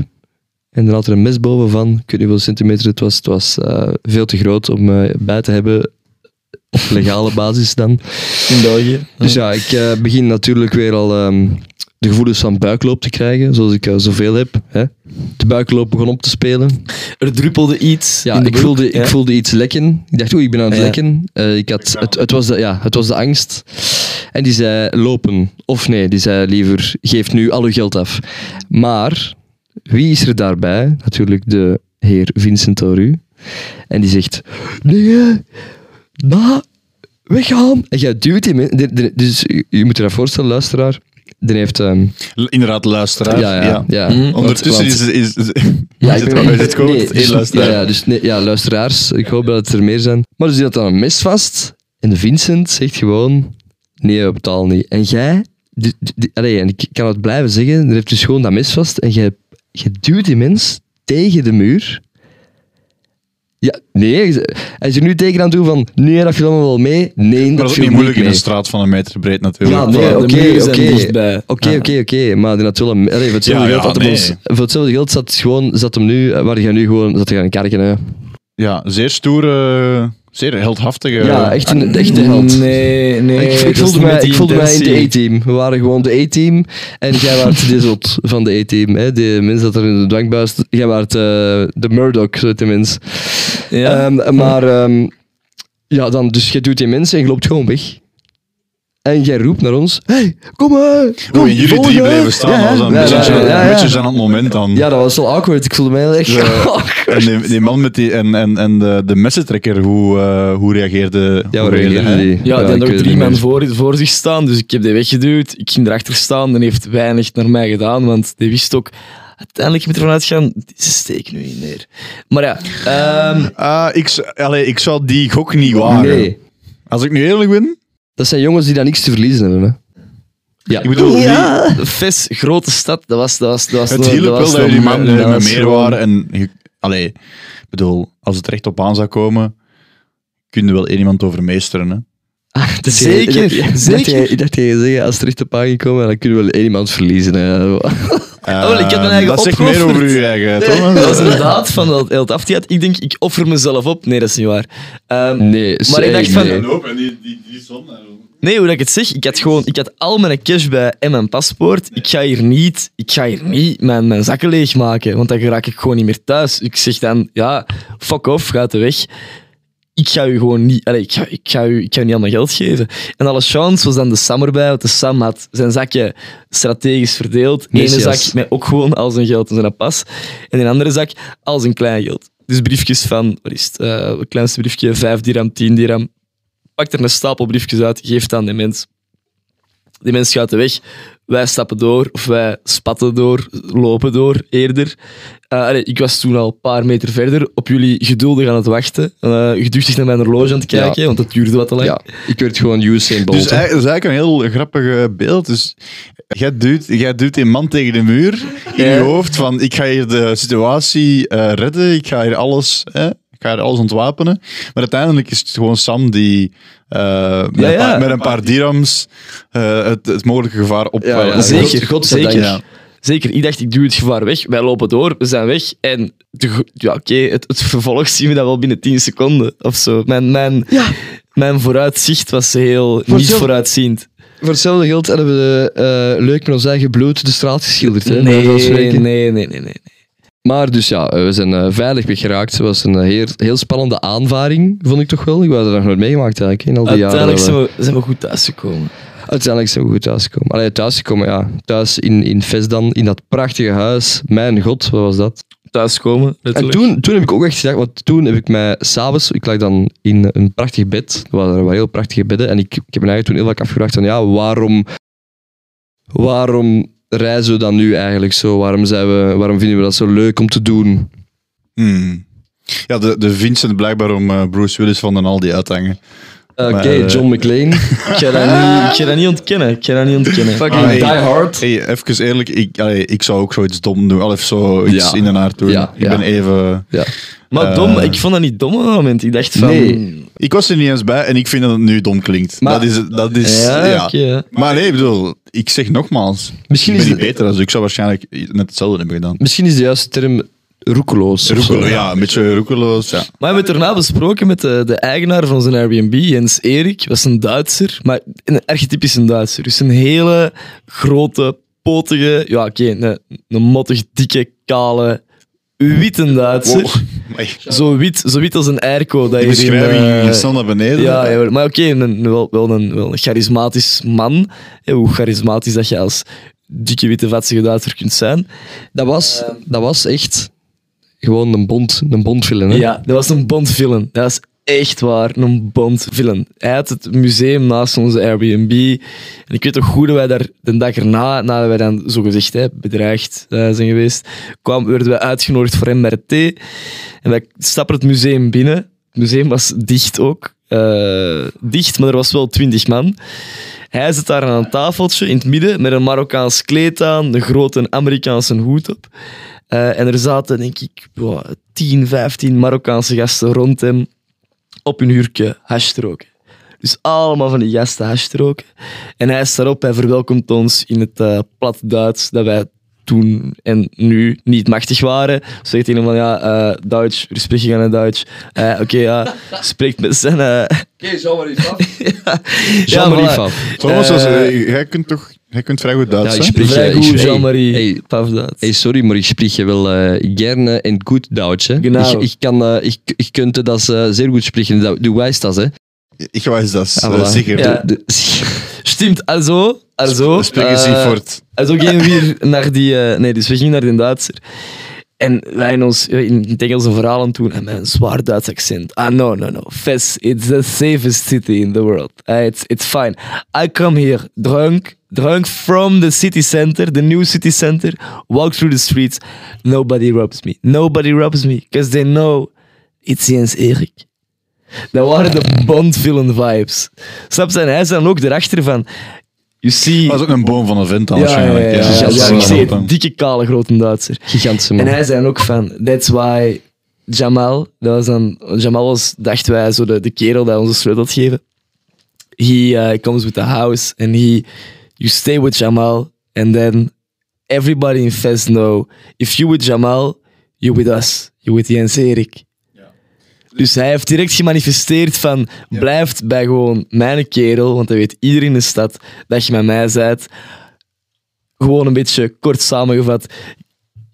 En dan had er een mes boven van, ik weet niet hoeveel centimeter het was, het was eh, veel te groot om eh, bij te hebben, op legale basis dan. in België. Dus ja, ik eh, begin natuurlijk weer al ehm, de gevoelens van buikloop te krijgen, zoals ik eh, zoveel heb. Hè? De buikloop begon op te spelen. Er druppelde iets. Ja, ik broek, voelde, ik voelde iets lekken. Ik dacht, oei, ik ben aan het Ja. lekken. Eh, ik had, het, het, was de, ja, het was de angst. En die zei lopen. Of nee, die zei liever, geef nu al uw geld af. Maar, wie is er daarbij? Natuurlijk de heer Vincent Toru. En die zegt, nee, na, weggaan. En jij duwt hem. Dus je, je moet je dat voorstellen, luisteraar. Die heeft... ehm, Inderdaad, luisteraar. ja, ja, ja. Mhm. Ondertussen want- is, is, is, Ja, [LAUGHS] is ik het, ben- nee, één dus- luisteraar. Ja, ja, dus, nee, ja, luisteraars. Ik hoop dat het er meer zijn. Maar dus die had dan een mes vast. En de Vincent zegt gewoon... Nee, we betalen niet. En jij... Die, die- allee, en ik kan het blijven zeggen. Er heeft dus gewoon dat mes vast. En jij, jij duwt die mens tegen de muur. Ja, nee. Hij is er nu tegen aan toe van, nee, dat viel allemaal wel mee. Nee, Maar dat is ook niet moeilijk in mee. een straat van een meter breed natuurlijk. Ja, nee, oké, oké. Oké, oké, oké. Maar de natuurlijk, allee, voor hetzelfde Ja, geld ja, nee. ons, voor hetzelfde geld zat, gewoon, zat hem nu, eh, waar hij nu gewoon zat te gaan karken. Hè. Ja, zeer stoere, zeer heldhaftige. Ja, echt een echte held. Nee, nee. ik, voelde, mij, ik voelde mij in de. A-team. We waren gewoon de A-team. En jij was de zot van de A-team. hè. De mensen dat er in de dwangbuis... Jij was de Murdoch, zo tenminste. Ja. Ehm, maar ehm, ja, dan, dus je doet die mensen en je loopt gewoon weg. En jij roept naar ons: Hey, kom maar! Kom, Hoe in jullie drie bleven staan, Ja, dat was een ja, beetje, ja, ja, ja. aan het moment dan. Ja, dat was wel awkward. Ik voelde mij heel erg. [LAUGHS] En die, die man met die, en, en, en de, de messentrekker, hoe, eh, hoe reageerde, Ja, hoe we reageerde die. Ja, die ik had nog drie man voor, voor zich staan, dus ik heb die weggeduwd. Ik ging erachter staan en heeft weinig naar mij gedaan, want die wist ook... Uiteindelijk moet ervan uitgaan, ze steek nu niet neer. Maar ja, ehm, Ah, ik, allee, ik zou die gok niet wagen. Nee, Als ik nu eerlijk ben, dat zijn jongens die daar niks te verliezen hebben. Hè. Ja, ik bedoel, die- Ves, grote stad, dat was, dat was, dat was, het een- hielp dat wel was dat een jullie man. met, dat met was meer gewoon- waren. En, je- allee, ik bedoel, als het er echt op aan zou komen, kun je wel één iemand overmeesteren. Hè? [LAUGHS] Dat Zeker, jij- dat jij- zeker. Ik dacht dat je zeggen, als het er echt op aangekomen, dan kunnen we wel één iemand verliezen. Hè. [LAUGHS] Oh, ik heb mijn eigen dat zegt meer over uw eigen, Thomas. [LAUGHS] Dat was een daad van El- El Taftiat. Ik denk, ik offer mezelf op. Nee, dat is niet waar. Ehm, Nee, Maar ik dacht van- nee. en die, die, die zon. Nee, hoe dat ik het zeg, ik had gewoon, ik had al mijn cash bij en mijn paspoort. Ik ga hier niet, ik ga hier niet mijn, mijn zakken leegmaken, want dan raak ik gewoon niet meer thuis. Ik zeg dan, ja, fuck off, ga de weg. Ik ga u gewoon niet, allez, ik, ga, ik, ga u, ik ga u niet al mijn geld geven. En alle chance was dan de Sam erbij, want de Sam had zijn zakje strategisch verdeeld. Ene Messias. zak met ook gewoon al zijn geld in zijn pas. En een andere zak al zijn klein geld. Dus briefjes van, wat is het, eh, het kleinste briefje, 5 dirham, 10 dirham pakt er een stapel briefjes uit, geeft aan die mens. Die mens gaat de weg. Wij stappen door, of wij spatten door, lopen door eerder. Eh, allee, ik was toen al een paar meter verder, op jullie geduldig aan het wachten. Uh, geduchtig naar mijn horloge aan het kijken, want het duurde wat te lang. Ja, ik werd gewoon Usain Bolt. Dus dat is eigenlijk een heel grappig eh, beeld. Dus jij duwt, jij duwt een man tegen de muur in Ja. je hoofd van ik ga hier de situatie eh, redden, ik ga hier alles, hè, ik ga alles ontwapenen. Maar uiteindelijk is het gewoon Sam die eh, met, Ja, Een paar, met een paar dirhams eh, het, het mogelijke gevaar op... Ja, ja, eh, zeker, God- zeker. Ja. Zeker, ik dacht, ik duw het gevaar weg. Wij lopen door, we zijn weg. En de, ja, oké, het, het vervolg zien we dat wel binnen 10 seconden of zo. Mijn, mijn, mijn vooruitzicht was heel niet zelf- vooruitziend. Voor hetzelfde geld hebben we eh, leuk met ons eigen bloed de straat geschilderd. Hè, Nee, nee, nee, nee. nee. Maar dus ja, eh, we zijn eh, veilig weggeraakt. Het was een eh, heel, heel spannende aanvaring, vond ik toch wel. Ik had er nog nooit meegemaakt eigenlijk, in al die Uiteindelijk jaren. we, zijn we goed thuisgekomen. Uiteindelijk zijn we goed thuisgekomen. Allee, thuisgekomen, ja. Thuis in, in Vesdan, in dat prachtige huis. Mijn god, wat was dat? Thuiskomen, En toen, toen heb ik ook echt gedacht, want toen heb ik mij s'avonds, ik lag dan in een prachtig bed, er waren, er waren heel prachtige bedden, en ik, ik heb me eigenlijk toen heel vaak afgevraagd van, ja, waarom, waarom reizen we dan nu eigenlijk zo? Waarom, zijn we, waarom vinden we dat zo leuk om te doen? Hmm. Ja, de, de Vincent blijkbaar om eh, Bruce Willis van den Aldi uithangen. Oké, Maar, eh, John McClane. [LAUGHS] Ik ga dat niet, ik ga dat niet ontkennen. Ik ga dat niet ontkennen. Fucking Ah, hey. Die Hard. Hey, even eerlijk, ik, allee, ik zou ook zoiets dom doen. Al even zoiets Ja. in doen. Ja, ik ja. ben even... Ja. Maar Eh. dom, ik vond dat niet dom op dat moment. Ik dacht van... Nee. Ik was er niet eens bij en ik vind dat het nu dom klinkt. Maar- dat is... Dat is Ja. Maar nee, ik bedoel, ik zeg nogmaals. Misschien ik is, niet de, beter, dus ik zou waarschijnlijk net hetzelfde hebben gedaan. misschien is de juiste term roekeloos. of zo. Roekelo, ja, een beetje roekeloos, ja. Maar we hebben het daarna besproken met de, de eigenaar van onze Airbnb, Jens Erik. was een Duitser, maar een archetypische Duitser. Dus een hele grote, potige, ja oké, een, een mottig, dikke, kale, witte Duitser. Wow. Zo, wit, zo wit als een airco. Dat Die je in, beschrijving eh, ging snel naar beneden. Ja, ja, maar oké, een, een- wel, wel, een, wel een charismatisch man. Ja, hoe charismatisch dat je als dikke, witte, vatsige Duitser kunt zijn. Dat, was, dat was echt gewoon een bond, een bondfilm. Hè? Ja, dat was een Bond-villain. Dat was echt waar, een Bond-villain. Hij had het museum naast onze Airbnb. En ik weet nog goed dat wij daar de dag erna, nadat wij dan zogezegd hè, bedreigd eh, zijn geweest, kwamen, werden wij uitgenodigd voor MRT. En wij stappen het museum binnen. Het museum was dicht ook. Eh, dicht, maar er was wel twintig man. Hij zit daar aan een tafeltje in het midden met een Marokkaans kleed aan, een grote Amerikaanse hoed op. Eh, en er zaten, denk ik, wow, 10, 15 Marokkaanse gasten rond hem op hun hurken hash te roken. Dus allemaal van die gasten hash te roken. En hij staat op, hij verwelkomt ons in het eh, plat Duits dat wij toen en nu niet machtig waren. Zegt hij van ja, eh Duits, we spreken gaan in Duits. Eh, Oké, ja, [LAUGHS] spreekt met zijn. eh, Oké, zo maar even af. [LAUGHS] ja, Jean-Marie voilà. Faf. Thomas, als, Eh, eh, jij kunt toch jij kunt vrij goed Duits, Ja, ik spreek- Vrij ik goed, Jean-Marie Hey. Sorry, maar ik spreek je wel eh, gerne en goed Duits. Hè? Genau. Ik, ik, kan, eh, ik, ik kunt dat eh, zeer goed spreken. Du- Du weißt das, hè? Ik weiß das, Ah, voilà. zeker. Ja. De- [LAUGHS] Stimmt, also, also. Spreken ze eh, voort. Also gingen we hier naar die... eh, nee, dus we gingen naar die Duitser. En wij in eh, het Engelse verhalen toen, en met een zwaar Duits accent. Ah, no, no, no. Fes, it's the safest city in the world. Ah, it's, it's fine. I come here drunk, drunk from the city center, the new city center, walk through the streets. Nobody robs me. Nobody robs me. Because they know it's Jens Erik. Dat waren de Bond-villain vibes. Snap? En hij is dan ook erachter van... You see... Dat was ook een boom van een vent dan Ja, ja, waarschijnlijk. ja, ja, ja, ik het, dikke kale grote Duitser. Gigantische En man. hij zei ook van, that's why Jamal, dat was dan, Jamal was, dachten wij, zo de, de kerel die ons de sleutel had gegeven. He uh, comes with the house and he, you stay with Jamal and then everybody in Fez know, if you with Jamal, you with us, you with Jens Erik. Dus hij heeft direct gemanifesteerd van, blijft bij gewoon mijn kerel, want hij weet iedereen in de stad dat je met mij bent. Gewoon een beetje kort samengevat,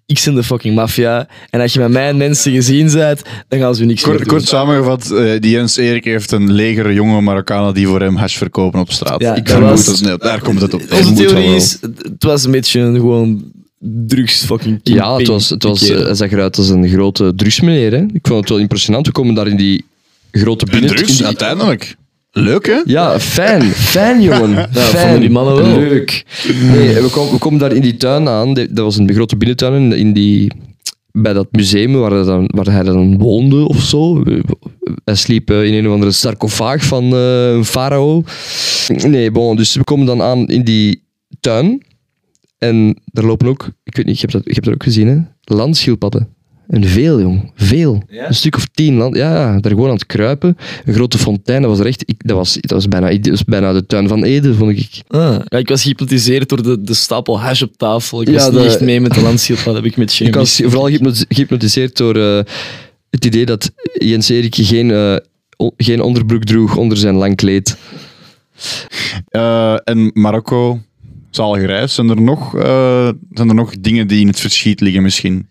ik ben de fucking maffia. En als je met mijn mensen gezien bent, dan gaan ze je niks meer Kort, doen. kort samengevat, eh, die Jens Erik heeft een leger jonge Marokkanen die voor hem hash verkopen op straat. Ja, Ik dat daar, was- nee, daar komt het op. Onze theorie is, het was een beetje een gewoon drugs fucking Ja, het was, het was, kerel. hij zag eruit als een grote drugsmeneer. Hè? Ik vond het wel impressionant. We komen daar in die grote En binnen... drugs, in die- uiteindelijk. Leuk, hè? Ja, fijn. Fijn, jongen. fijn. vonden die mannen wel. Leuk. Nee, we, komen, we komen daar in die tuin aan. Dat was een grote binnentuin. in- In die, bij dat museum waar hij, dan, waar hij dan woonde of zo. Hij sliep eh, in een of andere sarcofaag van eh, een farao. Nee, bon. Dus we komen dan aan in die tuin. En daar lopen ook... Ik weet niet, ik heb dat, ik heb dat ook gezien, hè. Landschildpadden. En veel, jong. Veel. Ja? Een stuk of tien land. Ja, ja, daar gewoon aan het kruipen. Een grote fontein, dat was er echt... Ik, dat, was, dat, was bijna, dat was bijna de tuin van Ede, vond ik. Ah, ja, ik was gehypnotiseerd door de, de stapel hash op tafel. Ik Ja, was de- niet echt mee met de landschildpad, heb ik met Shane Ik was vooral gehypnoti- gehypnotiseerd door eh, het idee dat Jens Erik geen, eh, geen onderbroek droeg onder zijn lang kleed. Eh, en Marokko, zalige reis. Zijn er, nog, eh, zijn er nog dingen die in het verschiet liggen misschien?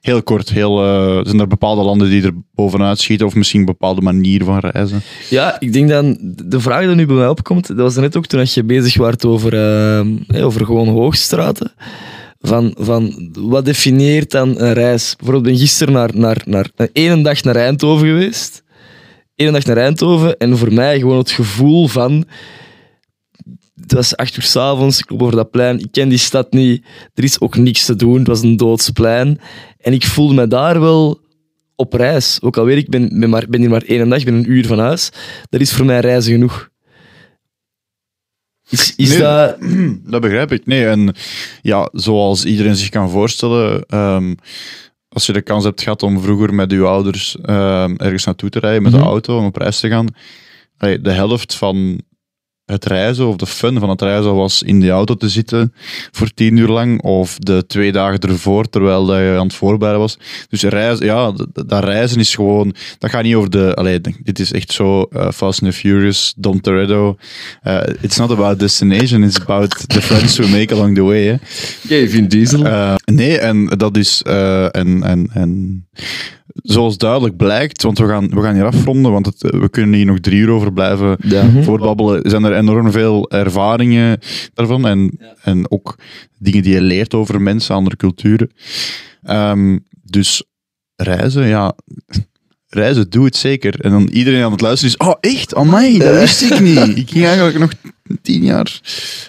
Heel kort, heel, eh, zijn er bepaalde landen die er bovenuit schieten of misschien een bepaalde manier van reizen? Ja, ik denk dan, de vraag die nu bij mij opkomt, dat was net ook toen je bezig was over, hè, over gewoon hoogstraten. Van, van wat definieert dan een reis? Bijvoorbeeld, ben gisteren naar, naar, naar een ene dag naar Eindhoven geweest. Ene dag naar Eindhoven en voor mij gewoon het gevoel van. Het was acht uur s'avonds, ik loop over dat plein, ik ken die stad niet, er is ook niks te doen, het was een doodsplein. En ik voelde me daar wel op reis. Ook al weet ik, ben, ben, maar, ben hier maar één dag, ik ben een uur van huis. Dat is voor mij reizen genoeg. Is, is Nee, dat... [CLEARS THROAT] Dat begrijp ik. Nee, en ja, zoals iedereen zich kan voorstellen, ehm, als je de kans hebt gehad om vroeger met je ouders ehm, ergens naartoe te rijden met Mhm. de auto om op reis te gaan, de helft van het reizen of de fun van het reizen was in die auto te zitten voor tien uur lang of de twee dagen ervoor terwijl dat je aan het voorbereiden was. Dus reizen, ja, dat reizen is gewoon, dat gaat niet over de, allee, dit is echt zo eh, Fast and the Furious, Dom Toretto. Eh, it's not about destination, it's about the friends we make along the way. Hè. Vin Diesel. Eh, nee, en dat is. en, en, en zoals duidelijk blijkt, want we gaan, we gaan hier afronden, want het, we kunnen hier nog drie uur over blijven ja. voortbabbelen. Zijn er enorm veel ervaringen daarvan en, en ook dingen die je leert over mensen, andere culturen. Ehm, dus reizen, ja. Reizen, doe het zeker. En dan iedereen aan het luisteren is, oh echt? Amai, dat wist ik niet. [LAUGHS] Ik ging eigenlijk nog tien jaar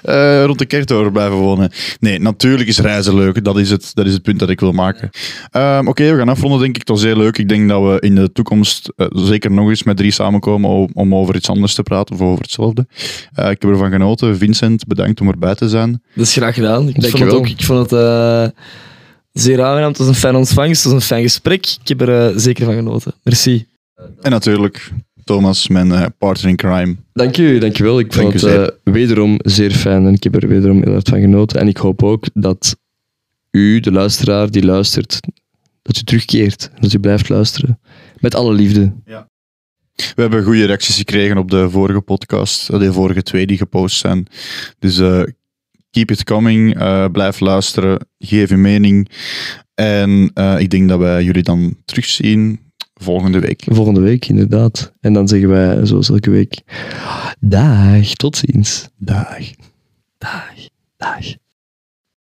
eh, rond de kerktoren blijven wonen. Nee, natuurlijk is reizen leuk. Dat is het, dat is het punt dat ik wil maken. Ehm, Oké, we gaan afronden, denk ik. Het was heel leuk. Ik denk dat we in de toekomst eh, zeker nog eens met drie samenkomen om, om over iets anders te praten of over hetzelfde. Eh, ik heb ervan genoten. Vincent, bedankt om erbij te zijn. Dat is graag gedaan. Ik vond het ook... Ik vond het... Zeer aangenaam, het was een fijne ontvangst, het was een fijn gesprek. Ik heb er zeker van genoten. Merci. En natuurlijk Thomas, mijn eh, partner in crime. Dank u, dankjewel. Ik Dank vond u het eh, wederom zeer fijn en ik heb er wederom heel hard van genoten. En ik hoop ook dat u, de luisteraar die luistert, dat u terugkeert. Dat u blijft luisteren. Met alle liefde. We hebben goede reacties gekregen op de vorige podcast, eh, de vorige twee die gepost zijn. Dus keep it coming, blijf luisteren, geef je mening. En ik denk dat wij jullie dan terugzien volgende week. Volgende week, inderdaad. En dan zeggen wij, zoals elke week, dag, tot ziens. Dag. Dag, dag.